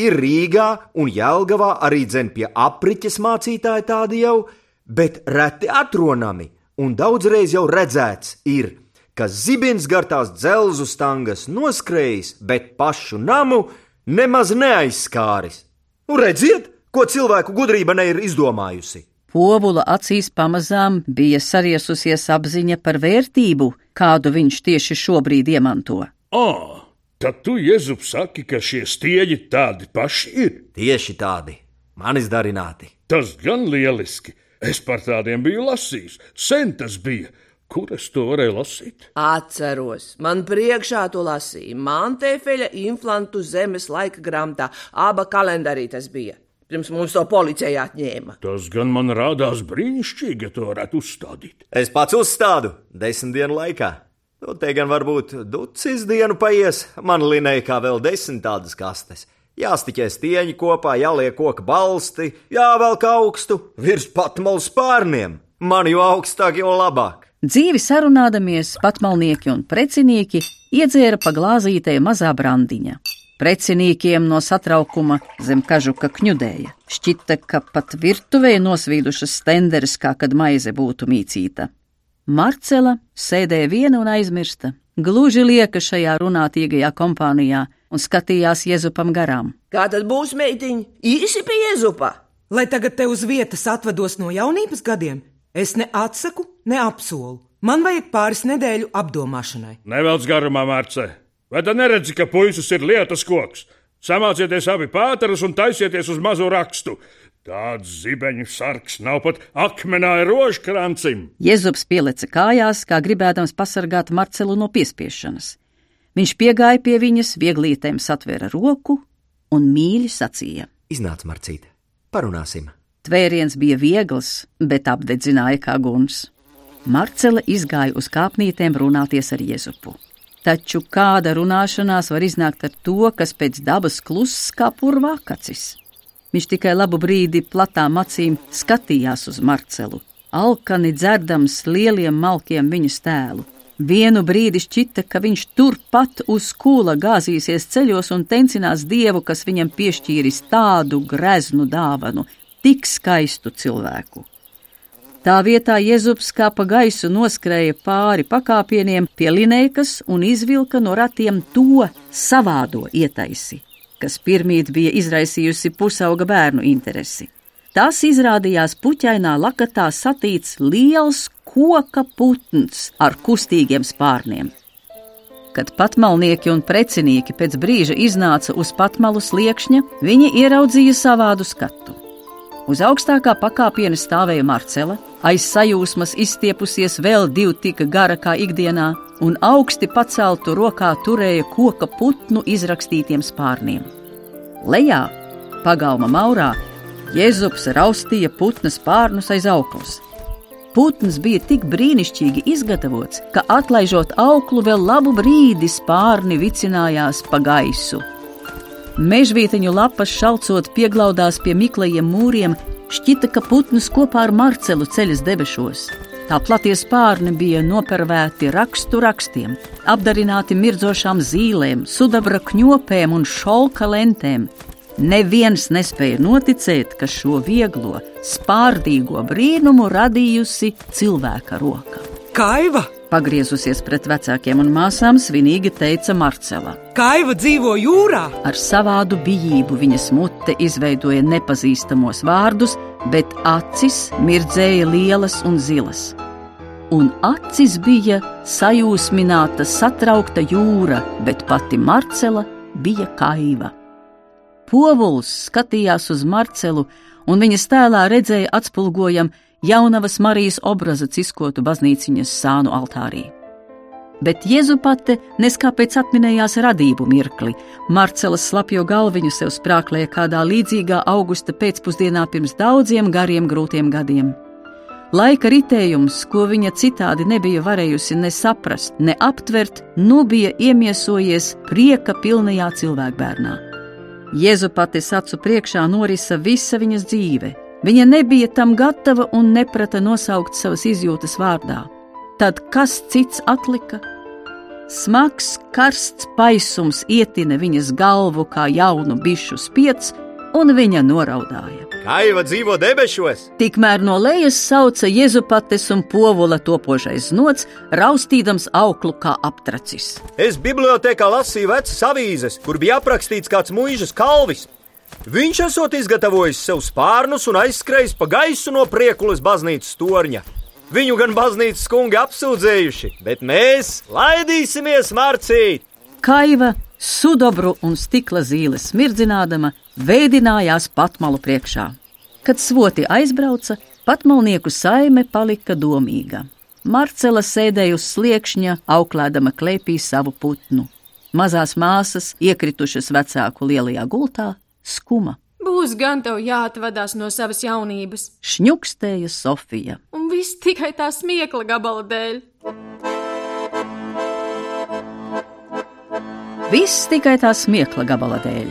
Ir Rīgā un Jēlgavā arī dzen pie apriķes mācītāji tādi jau, bet reti atronami un daudzreiz jau redzēts ir, ka zibins gar tās dzelzu stangas noskrējis, bet pašu namu nemaz neaizskāris. Un redziet, ko cilvēku gudrība ne ir izdomājusi. Povula acīs pamazām bija sariesusies apziņa par vērtību, kādu viņš tieši šobrīd iemanto. Ah, tad tu, Jēzus, saki, ka šie stieģi tādi paši ir? Tieši tādi, manis darināti. Tas gan lieliski! Es par tādiem biju lasījis, sen tas bija. Kur es to varēju lasīt? Atceros, man priekšā to lasīja Mantefeļa inflantu zemes laika grāmatā, aba kalendārī tas bija pirms mums to policija atņēma. Tas gan man rādās brīnišķīgi, ja to varētu uzstādīt. Es pats uzstādu desmit dienu laikā. Nu, te gan varbūt ducis dienu paies, man linēja kā vēl desmit tādas kastes. Jāstiķē stieņi kopā, jāliek koka balsti, jāvelk augstu, virs patmalu spārniem. Man jo augstāk, jo labāk. Dzīvi sarunādamies, patmalnieki un precinieki iedzēra pa glāzītē mazā brandiņa. Precinīkiem no satraukuma zem kažuka kņudēja. Šķita, ka pat virtuvē nosvīdušas stenderes, kā kad maize būtu mīcīta. Marcela sēdēja viena un aizmirsta, gluži lieka šajā runātīgajā kompānijā un skatījās Jēzupam garām. Kā tad būs meitiņa? Īsi pie Jēzupa! Lai tagad te uz vietas atvados no jaunības gadiem, es ne atsaku, ne apsolu. Man vajag pāris nedēļu apdomāšanai. Nevelc garumā, Mārce! Vai tu neredzi, ka puisis ir lietas koks? Samācieties abi pāterus un taisieties uz mazo rakstu. Tāds zibeņu sarks nav pat akmenā rožkrancim. Jēzus pieleca kājās, kā gribēdams pasargāt Marcelu no piespiešanas. Viņš piegāja pie viņas, vieglītēm satvēra roku un mīļi sacīja: Iznāc, Marcīt, parunāsim! Tvēriens bija viegls, bet apdedzināja kā guns. Marcela izgāja uz kāpnītēm runāties ar Jēzupu. Taču kāda runāšanās var iznākt ar to, kas pēc dabas kluss kā purvākacis? Viņš tikai labu brīdi platām acīm skatījās uz Marcelu, alkani dzerdams lieliem malkiem viņas tēlu. Vienu brīdi šķita, ka viņš turpat uz kūla gāzīsies ceļos un tencinās dievu, kas viņam piešķīris tādu greznu dāvanu. tik skaistu cilvēku. Tā vietā Jēzus kā pa gaisu noskrēja pāri pakāpieniem pie linēkas un izvilka no ratiem to savādo ietaisi, kas pirmīt bija izraisījusi pusauga bērnu interesi. Tas izrādījās puķainā lakatā satīts liels koka putns ar kustīgiem spārniem. Kad patmalnieki un precinieki pēc brīža iznāca uz patmalu sliekšņa, viņi ieraudzīja savādu skatu. Uz augstākā pakāpiena stāvēja Marcela, aiz sajūsmas izstiepusies vēl divi tika gara kā ikdienā, un augsti paceltu rokā turēja koka putnu izrakstītiem spārniem. Lejā, pagalma maurā, Jēzus raustīja putna spārnus aiz auklas. Putns bija tik brīnišķīgi izgatavots, ka atlaižot auklu vēl labu brīdi spārni vicinājās pa gaisu. Mežvīteņu lapas šalcot pieglaudās pie miklajiem mūriem, šķita, ka putns kopā ar Marcelu ceļas debešos. Tā platie spārni bija nopervēti rakstu rakstiem, apdarināti mirdzošām zīlēm, sudabra kņopēm un šolka lentēm. Neviens nespēja noticēt, ka šo vieglo, spārdīgo brīnumu radījusi cilvēka roka. Kaiva! Pagriezusies pret vecākiem un māsām, svinīgi teica Marcela. Kaiva dzīvo jūrā! Ar savādu bijību viņas mute izveidoja nepazīstamos vārdus, bet acis mirdzēja lielas un zilas. Un acis bija sajūsmināta, satraukta jūra, bet pati Marcela bija kaiva. Povuls skatījās uz Marcelu, un viņas tēlā redzēja atspulgojam jaunavas Marijas obraza ciskotu baznīciņas sānu altārī. Bet Jēzupate neskāpēc atminējās radību mirkli. Marcelas slapjo galviņu sev sprāklēja kādā līdzīgā augusta pēcpusdienā pirms daudziem gariem grūtiem gadiem. Laika ritējums, ko viņa citādi nebija varējusi ne saprast, ne aptvert, nu bija iemiesojies prieka pilnajā cilvēkbērnā. Jēzupates acu priekšā norisa visa viņas dzīve, Viņa nebija tam gatava un neprata nosaukt savas izjūtas vārdā. Tad kas cits atlika? Smags, karsts paisums ietina viņas galvu kā jaunu bišu spiedz, un viņa noraudāja. Kaiva dzīvo debešos! Tikmēr no lejas sauca Jēzupates un povula topošais nots, raustīdams auklu kā aptracis. Es bibliotekā lasīju vecas avīzes, kur bija aprakstīts kāds mūžas kalvis. Viņš esot izgatavojis sev spārnus un aizskrējis pa gaisu no priekulas baznīcas torņa. Viņu gan baznīcas kungi apsūdzējuši, bet mēs laidīsimies marcīt! Kaiva, sudobru un stikla zīles smirdzinādama, veidinājās patmalu priekšā. Kad svoti aizbrauca, patmalnieku saime palika domīga. Marcela sēdēja uz sliekšņa, auklēdama klēpī savu putnu. Mazās māsas, iekritušas vecāku lielajā gultā, skuma. Būs gan tev jāatvadās no savas jaunības, šņukstēja Sofija. Un viss tikai tā smiekla gabala dēļ. Viss tikai tā smiekla gabala dēļ.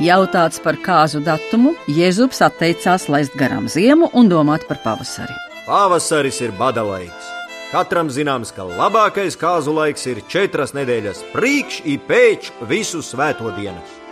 Jautāts par kāzu datumu, Jēzus atteicās laist garām ziemu un domāt par pavasari. Pavasaris ir badalaiks. Katram zināms, ka labākais kāzu laiks ir četras nedēļas priekš, pēc visu svēto dienas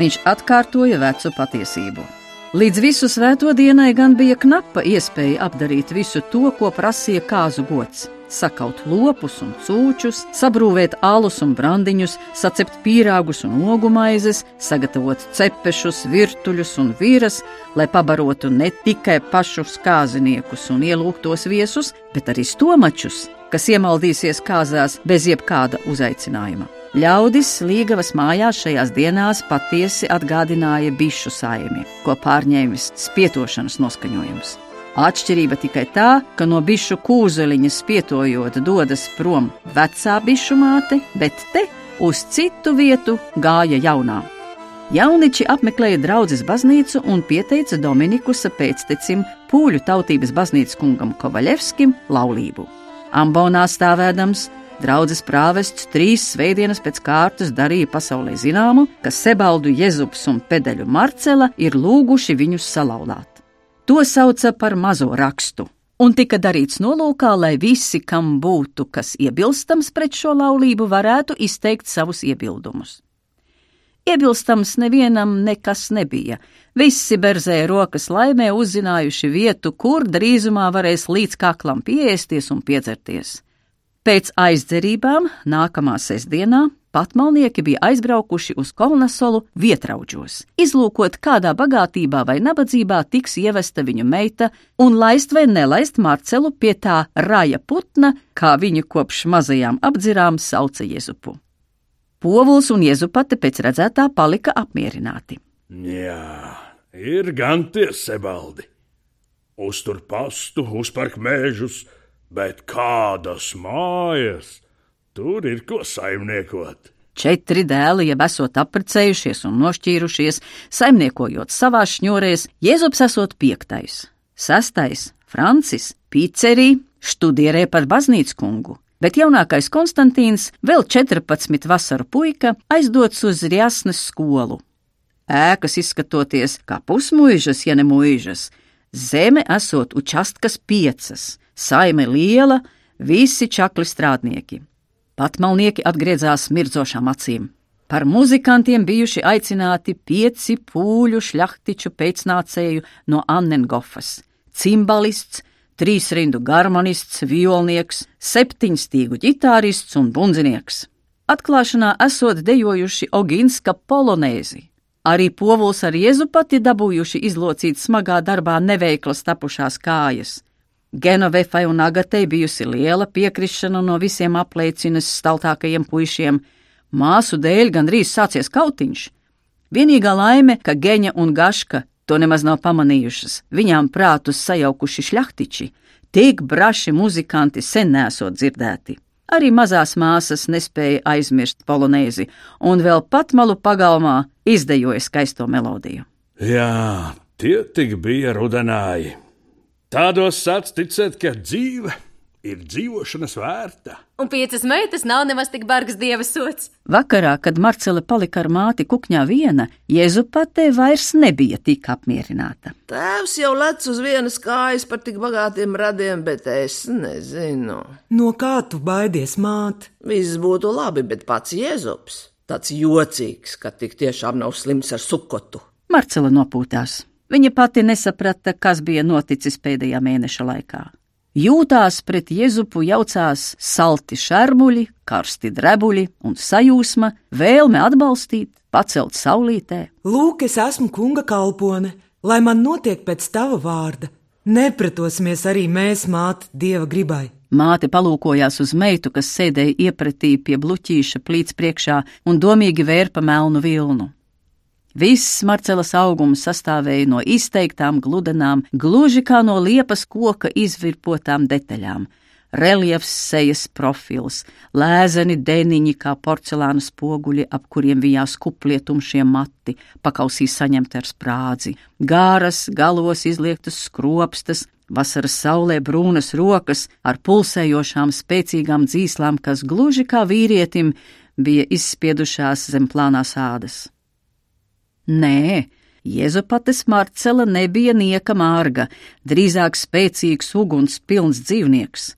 viņš atkārtoja vecu patiesību. Līdz visu svēto dienai gan bija knapa iespēja apdarīt visu to, ko prasīja kāzu gods sakaut lopus un cūčus, sabrūvēt alus un brandiņus, sacept pīrāgus un ogumaizes, sagatavot cepešus, virtuļus un vīras, lai pabarotu ne tikai pašus kāziniekus un ielūgtos viesus, bet arī stomačus, kas iemaldīsies kāzās bez jebkāda uzaicinājuma. Ļaudis Līgavas mājās šajās dienās patiesi atgādināja bišu saimi, ko pārņēmis spietošanas noskaņojums. Atšķirība tikai tā, ka no bišu kūzeliņa spietojot dodas prom vecā bišu māte, bet te uz citu vietu gāja jaunā. Jauniči apmeklēja draudzes baznīcu un pieteica Dominikusa pēctecim pūļu tautības baznīcas kungam Kovaļevskim laulību. Ambonā stāvēdams, Draudzes prāvests trīs svētdienas pēc kārtas darīja pasaulē zināmu, ka Sebaldu Jēzus un Pedeļu Marcela ir lūguši viņus salauzāt. To sauca par mazo rakstu, un tika darīts nolūkā, lai visi, kam būtu kas iebilstams pret šo laulību, varētu izteikt savus iebildumus. Iebilstams nevienam nekas nebija. Visi berzēja rokas laimē uzzinājuši vietu, kur drīzumā varēs līdz kaklam pieēsties un piedzerties. Pēc aizdzerībām nākamā sestdienā patmalnieki bija aizbraukuši uz Kolnasolu vietrauģos, izlūkot, kādā bagātībā vai nabadzībā tiks ievesta viņu meita, un laist vai nelaist Marcelu pie tā raja putna, kā viņu kopš mazajām apdzirām sauca Jezupu. Povuls un Jezupate pēc redzētā palika apmierināti. Jā, ir gan tie sebaldi. Uztur pastu, uzpērk mēžus, bet kādas mājas, tur ir ko saimniekot. Četri dēli jau esot apprecējušies un nošķīrušies, saimniekojot savā šņurēs, Jēzus esot piektais, sestais, Francis, Pīcerī, studierē par baznīcu kungu, bet jaunākais Konstantīns, vēl 14 vasaru puika, aizdots uz Rjasnes skolu. Ēkas izskatoties kā pusmuižas, ja ne muižas, zeme esot učastkas piecas, saime liela, visi čakli strādnieki. Patmalnieki atgriezās mirdzošām acīm. Par muzikantiem bijuši aicināti pieci pūļu šļaktiču pēcnācēju no Annengofas - cimbalists, trīs rindu garmonists, violnieks, septiņstīgu ģitārists un bundzinieks. Atklāšanā esot dejojuši Oginska polonēzi. Arī povuls ar Jēzu pati dabūjuši izlocīt smagā darbā neveiklas tapušās kājas. Genovefai un Agatei bijusi liela piekrišana no visiem apliecinas staltākajiem puišiem. Māsu dēļ gandrīz sācies kautiņš. Vienīgā laime, ka Geņa un Gaška to nemaz nav pamanījušas, viņām prātus sajaukuši šļaktiči, tik braši muzikanti sen nesot dzirdēti. Arī mazās māsas nespēja aizmirst polonēzi, un vēl pat malu pagalmā izdejoja skaisto melodiju. Jā, tie tik bija rudenāji. Tādos sāc ticēt, ka dzīve ir dzīvošanas vērta. Un piecas meitas nav nemaz tik bargs dieva sots. Vakarā, kad Marcela palika ar māti kukņā viena, Jēzu patē vairs nebija tik apmierināta. Tēvs jau lec uz vienas kājas par tik bagātiem radiem, bet es nezinu. No kā tu baidies, māt? Viss būtu labi, bet pats Jēzus tāds jocīgs, ka tik tiešām nav slims ar sukotu. Marcela nopūtās. Viņa pati nesaprata, kas bija noticis pēdējā mēneša laikā. Jūtās pret Jēzupu jaucās salti šermuļi, karsti drebuļi un sajūsma, vēlme atbalstīt, pacelt saulītē. Lūk, es esmu kunga kalpone, lai man notiek pēc tava vārda. Nepretosimies arī mēs, māte, dieva gribai. Māte palūkojās uz meitu, kas sēdēja iepratī pie bluķīša plīts priekšā un domīgi vērpa melnu vilnu. Viss Marcelas augums sastāvēja no izteiktām gludenām, gluži kā no liepas koka izvirpotām detaļām. Reliefs sejas profils, lēzeni deniņi kā porcelāna spoguļi, ap kuriem vijās kuplie tumšie mati, pakausī saņemti ar sprādzi, gāras, galos izliektas skropstas, vasaras saulē brūnas rokas ar pulsējošām spēcīgām dzīslām, kas gluži kā vīrietim bija izspiedušās zem plānās ādas. Nē, Jēzupates Marcela nebija nieka mārga, drīzāk spēcīgs uguns pilns dzīvnieks.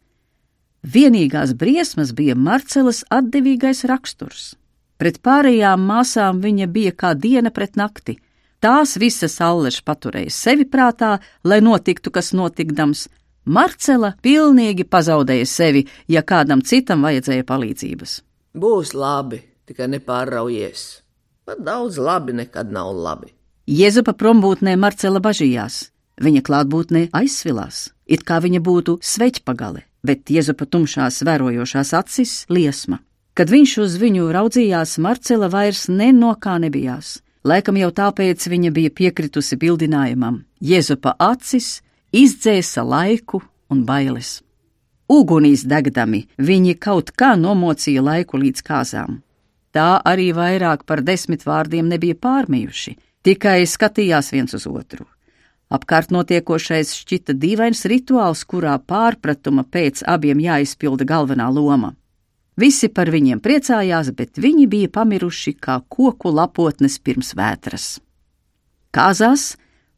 Vienīgās briesmas bija Marcelas atdevīgais raksturs. Pret pārējām māsām viņa bija kā diena pret nakti. Tās visas allež paturēja sevi prātā, lai notiktu, kas notikdams. Marcela pilnīgi pazaudēja sevi, ja kādam citam vajadzēja palīdzības. Būs labi, tikai nepārraujies. Pat daudz labi nekad nav labi. Jēzupa prombūtnē Marcela bažījās. Viņa klātbūtnē aizsvilās, it kā viņa būtu sveķpagale, bet Jēzupa tumšās vērojošās acis liesma. Kad viņš uz viņu raudzījās, Marcela vairs ne no kā nebijās. Laikam jau tāpēc viņa bija piekritusi bildinājumam. Jēzupa acis izdzēsa laiku un bailes. Ugunīs degdami viņi kaut kā nomocīja laiku līdz kāzām. Tā arī vairāk par desmit vārdiem nebija pārmījuši, tikai skatījās viens uz otru. Apkārt notiekošais šķita dīvains rituāls, kurā pārpratuma pēc abiem jāizpilda galvenā loma. Visi par viņiem priecājās, bet viņi bija pamiruši kā koku lapotnes pirms vētras. Kāzās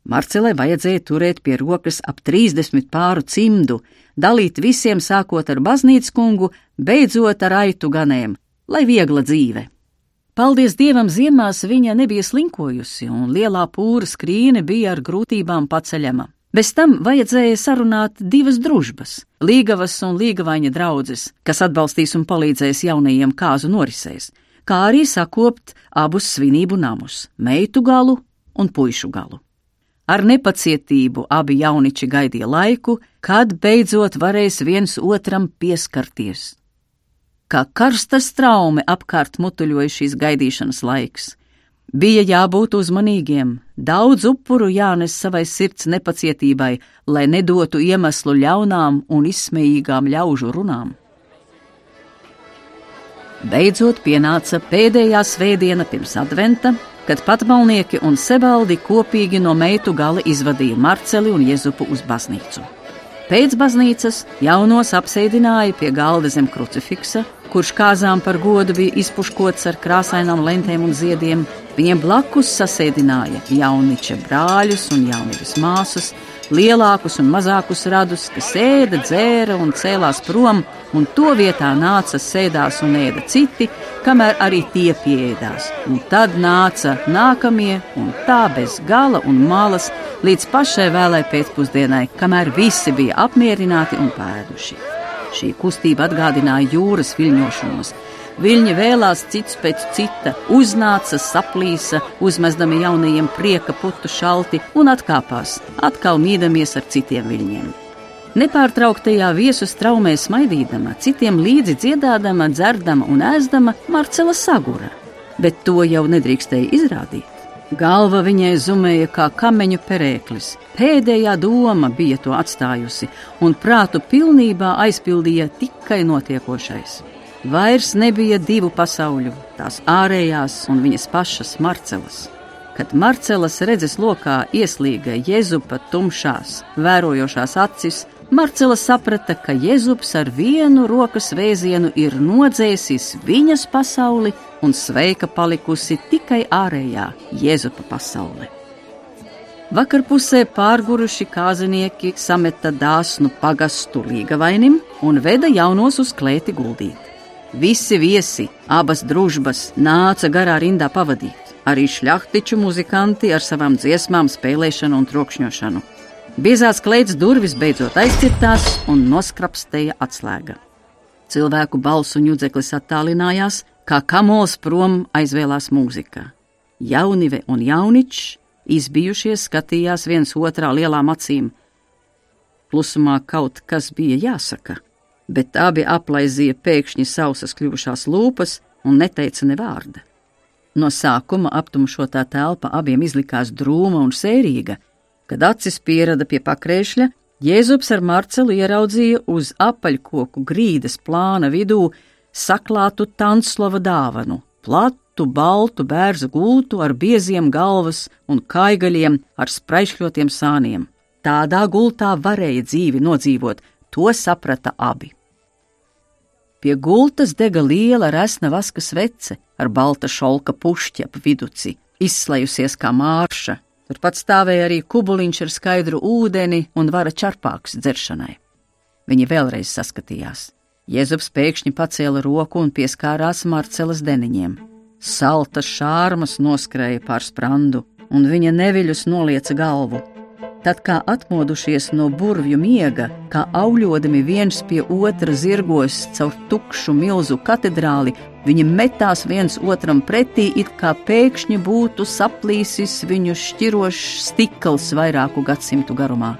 Marcelē vajadzēja turēt pie rokas ap 30 pāru cimdu, dalīt visiem sākot ar baznīcas kungu, beidzot ar aitu ganēm, lai viegla dzīve. Paldies Dievam, ziemās viņa nebija slinkojusi, un lielā pūra skrīne bija ar grūtībām paceļama. Bez tam vajadzēja sarunāt divas družbas - Līgavas un Līgavaņa draudzes, kas atbalstīs un palīdzēs jaunajiem kāzu norisēs, kā arī sakopt abus svinību namus - meitu galu un puišu galu. Ar nepacietību abi jauniči gaidīja laiku, kad beidzot varēs viens otram pieskarties kā karsta straume apkārt mutuļoja šīs gaidīšanas laiks. Bija jābūt uzmanīgiem, daudz upuru jānes savai sirds nepacietībai, lai nedotu iemeslu ļaunām un izsmējīgām ļaužu runām. Beidzot pienāca pēdējā svētdiena pirms adventa, kad patmalnieki un sebaldi kopīgi no meitu gala izvadīja Marceli un Jezupu uz baznīcu. Pēc baznīcas jaunos apsēdināja pie galda zem krucifiksa, kurš kāzām par godu bija izpuškots ar krāsainām lentēm un ziediem. Viņiem blakus sasēdināja jauniča brāļus un jaunības māsas, lielākus un mazākus radus, kas ēda, dzēra un cēlās prom, un to vietā nāca sēdās un ēda citi, kamēr arī tie pieēdās. Un tad nāca nākamie, un tā bez gala un malas līdz pašai vēlai pēcpusdienai, kamēr visi bija apmierināti un pēduši. Šī kustība atgādināja jūras viļņošanos. Viļņi vēlās cits pēc cita, uznāca, saplīsa, uzmestami jaunajiem prieka putu šalti un atkāpās, atkal mīdamies ar citiem viļņiem. Nepārtrauktajā viesu straumē smaidīdama, citiem līdzi dziedādama, dzerdama un ēzdama, Marcela sagura, bet to jau nedrīkstēja izrādīt. Galva viņai zumēja kā kameņu perēklis. Pēdējā doma bija to atstājusi, un prātu pilnībā aizpildīja tikai notiekošais. Vairs nebija divu pasauļu, tās ārējās un viņas pašas Marcelas. Kad Marcelas redzes lokā ieslīga Jēzupa tumšās, vērojošās acis, Marcela saprata, ka Jēzus ar vienu rokas vēzienu ir nodzēsis viņas pasauli un sveika palikusi tikai ārējā Jēzupa pasaule. Vakarpusē pārguruši kāzinieki sameta dāsnu pagastu līgavainim un veda jaunos uz klēti guldīt. Visi viesi, abas družbas, nāca garā rindā pavadīt, arī šļaktiču muzikanti ar savām dziesmām, spēlēšanu un trokšņošanu. Biezās kleitas durvis beidzot aizcirtās un noskrapstēja atslēga. Cilvēku balsu ņudzeklis attālinājās, kā kamols prom aizvēlās mūzika. Jaunive un jauničs izbijušies skatījās viens otrā lielām acīm. Klusumā kaut kas bija jāsaka, bet abi aplaizīja pēkšņi sausas kļuvušās lūpas un neteica ne vārda. No sākuma aptumšotā telpa abiem izlikās drūma un sērīga, Kad acis pierada pie pakrēšļa, Jēzus ar Marcelu ieraudzīja uz apaļkoku grīdas plāna vidū saklātu Tanslova dāvanu - platu, baltu bērzu gultu ar bieziem galvas un kaigaļiem ar spraišļotiem sāniem. Tādā gultā varēja dzīvi nodzīvot, to saprata abi. Pie gultas dega liela resna vaska svece ar balta šolka pušķi ap viduci, izslējusies kā mārša, Turpat stāvēja arī kubuliņš ar skaidru ūdeni un vara čarpāks dzeršanai. Viņi vēlreiz saskatījās. Jēzus pēkšņi pacēla roku un pieskārās Marcelas deniņiem. Salta šārmas noskrēja pār sprandu, un viņa neviļus nolieca galvu. Tad, kā atmodušies no burvju miega, kā auļodami viens pie otra zirgos caur tukšu milzu katedrāli, Viņi metās viens otram pretī, it kā pēkšņi būtu saplīsis viņu šķirošs stikls vairāku gadsimtu garumā.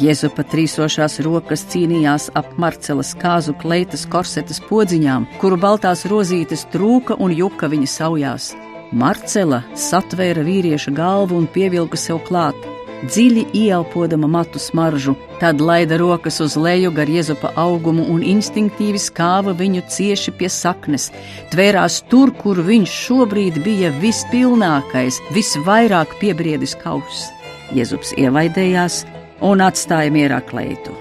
Jēzupa trīsošās rokas cīnījās ap Marcelas kāzu kleitas korsetes podziņām, kuru baltās rozītes trūka un juka viņa saujās. Marcela satvēra vīrieša galvu un pievilka sev klāt dziļi ieelpodama matu smaržu, tad laida rokas uz leju gar iezupa augumu un instinktīvi skāva viņu cieši pie saknes, tvērās tur, kur viņš šobrīd bija vispilnākais, visvairāk piebriedis kauss. Jēzus ievaidējās un atstāja mierā kleitu.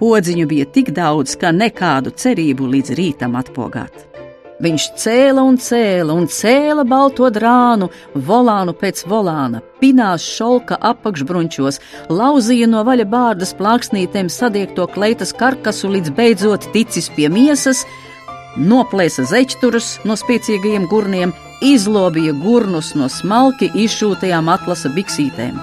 Podziņu bija tik daudz, ka nekādu cerību līdz rītam atpogāt. Viņš cēla un cēla un cēla balto drānu, volānu pēc volāna, pinās šolka apakšbrunčos, lauzīja no vaļa bārdas plāksnītēm sadiegto kleitas karkasu, līdz beidzot ticis pie miesas, noplēsa zeķturus no spēcīgajiem gurniem, izlobīja gurnus no smalki izšūtajām atlasa biksītēm.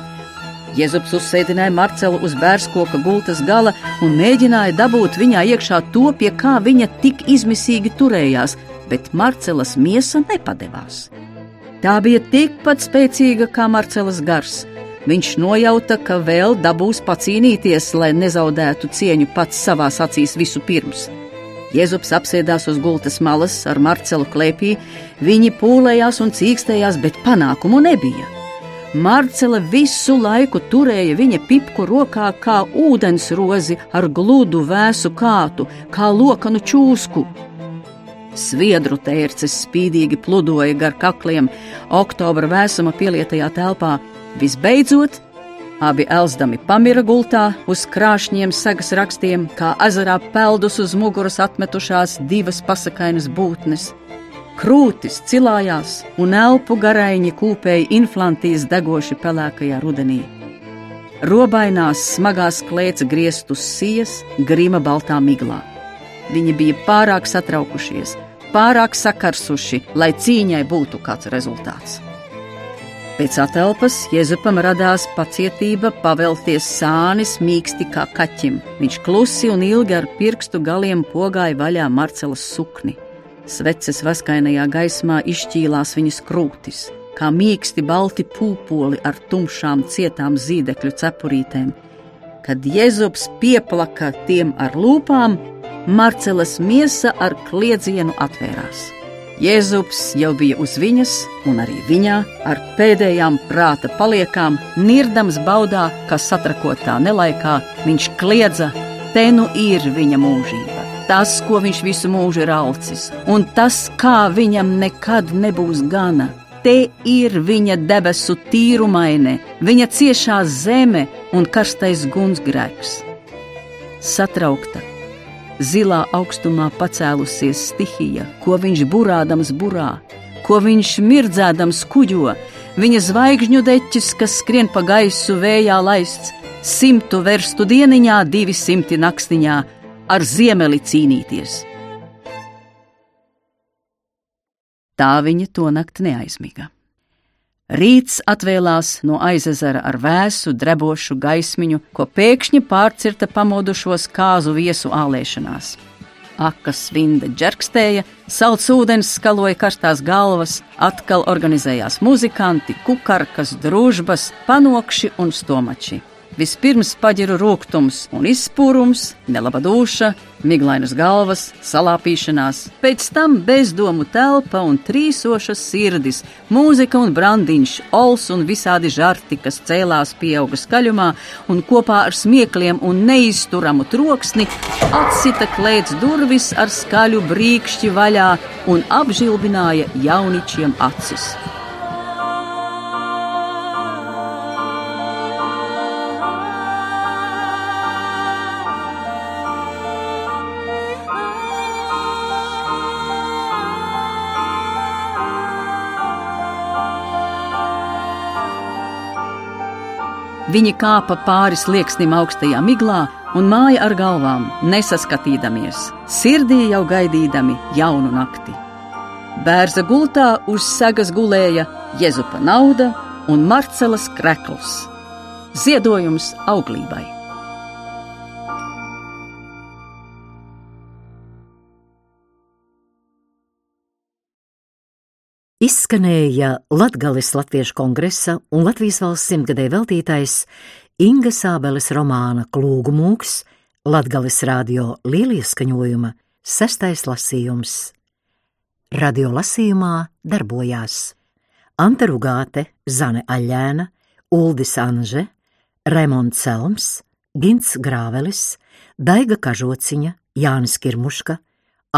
Jēzus uzsēdināja Marcelu uz bērskoka gultas gala un mēģināja dabūt viņā iekšā to, pie kā viņa tik izmisīgi turējās, bet Marcelas miesa nepadevās. Tā bija tikpat spēcīga kā Marcelas gars. Viņš nojauta, ka vēl dabūs pacīnīties, lai nezaudētu cieņu pats savās acīs visu pirms. Jēzus apsēdās uz gultas malas ar Marcelu klēpī, viņi pūlējās un cīkstējās, bet panākumu nebija. Marcela visu laiku turēja viņa pipku rokā kā ūdensrozi ar gludu vēsu kātu, kā lokanu čūsku. Sviedru tērces spīdīgi pludoja gar kakliem oktobra vēsuma pielietajā telpā. Visbeidzot, abi elzdami pamira gultā uz krāšņiem sagas rakstiem, kā ezerā peldus uz muguras atmetušās divas pasakainas būtnes. Krūtis cilājās, un elpu garaiņi kūpēja inflantīs degoši pelēkajā rudenī. Robainās, smagās klēts grieztu sijas, grima baltā miglā. Viņi bija pārāk satraukušies, pārāk sakarsuši, lai cīņai būtu kāds rezultāts. Pēc atelpas Jēzupam radās pacietība pavelties sānis mīksti kā kaķim. Viņš klusi un ilgi ar pirkstu galiem pogāja vaļā Marcelas sukni. Sveces vaskainajā gaismā izšķīlās viņas krūtis, kā mīksti balti pūpoli ar tumšām, cietām zīdekļu cepurītēm. Kad Jēzus pieplaka tiem ar lūpām, Marcelas miesa ar kliedzienu atvērās. Jēzus jau bija uz viņas, un arī viņā ar pēdējām prāta paliekām, nirdams baudā, ka satrakotā nelaikā viņš kliedza: Te nu ir viņa mūžība! tas, ko viņš visu mūžu ir alcis, un tas, kā viņam nekad nebūs gana. Te ir viņa debesu tīrumaine, viņa ciešā zeme un karstais gunsgrēks. Satraukta, zilā augstumā pacēlusies stihija, ko viņš burādams burā, ko viņš mirdzēdams kuģo, viņa zvaigžņu deķis, kas skrien pa gaisu vējā laists, simtu verstu dieniņā, divi simti nakstiņā, ar ziemeli cīnīties. Tā viņa to nakti neaizmiga. Rīts atvēlās no aizezera ar vēsu, drebošu gaismiņu, ko pēkšņi pārcirta pamodušos kāzu viesu ālēšanās. Akas vinda džerkstēja, salds ūdens skaloja karstās galvas, atkal organizējās muzikanti, kukarkas, družbas, panokši un stomači. Vispirms paģiru rūkums un izspūrums, nelaba duša, miglainas galvas, salāpīšanās, pēc tam bezdomu telpa un trīsošas sirdis, mūzika un brandiņš, ols un visādi žarti, kas cēlās pieauga skaļumā un kopā ar smiekliem un neizturamu troksni atsita klēts durvis ar skaļu brīkšķi vaļā un apžilbināja jauničiem acis. Viņi kāpa pāri slieksnim augstajā miglā un māja ar galvām, nesaskatīdamies, sirdī jau gaidīdami jaunu nakti. Bērza gultā uz sagas gulēja Jēzupa nauda un Marcelas krekls. Ziedojums auglībai. Izskanēja Latgales Latviešu kongresa un Latvijas valsts simtgadē veltītais Inga Sābeles romāna Klūgu mūks, Latgales radio lielieskaņojuma sestais lasījums. Radio lasījumā darbojās Anta Rugāte, Zane Aļēna, Uldis Anže, Remonds Selms, Gins Grāvelis, Daiga Kažociņa, Jānis Kirmuška,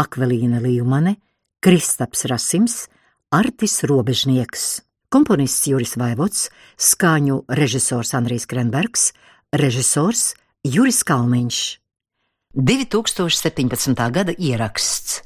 Akvelīna Līmane, Kristaps Rasims, Artis Robežnieks, komponists Juris Vaivots, skaņu režisors Andrijs Krenbergs, režisors Juris Kalniņš. 2017. gada ieraksts.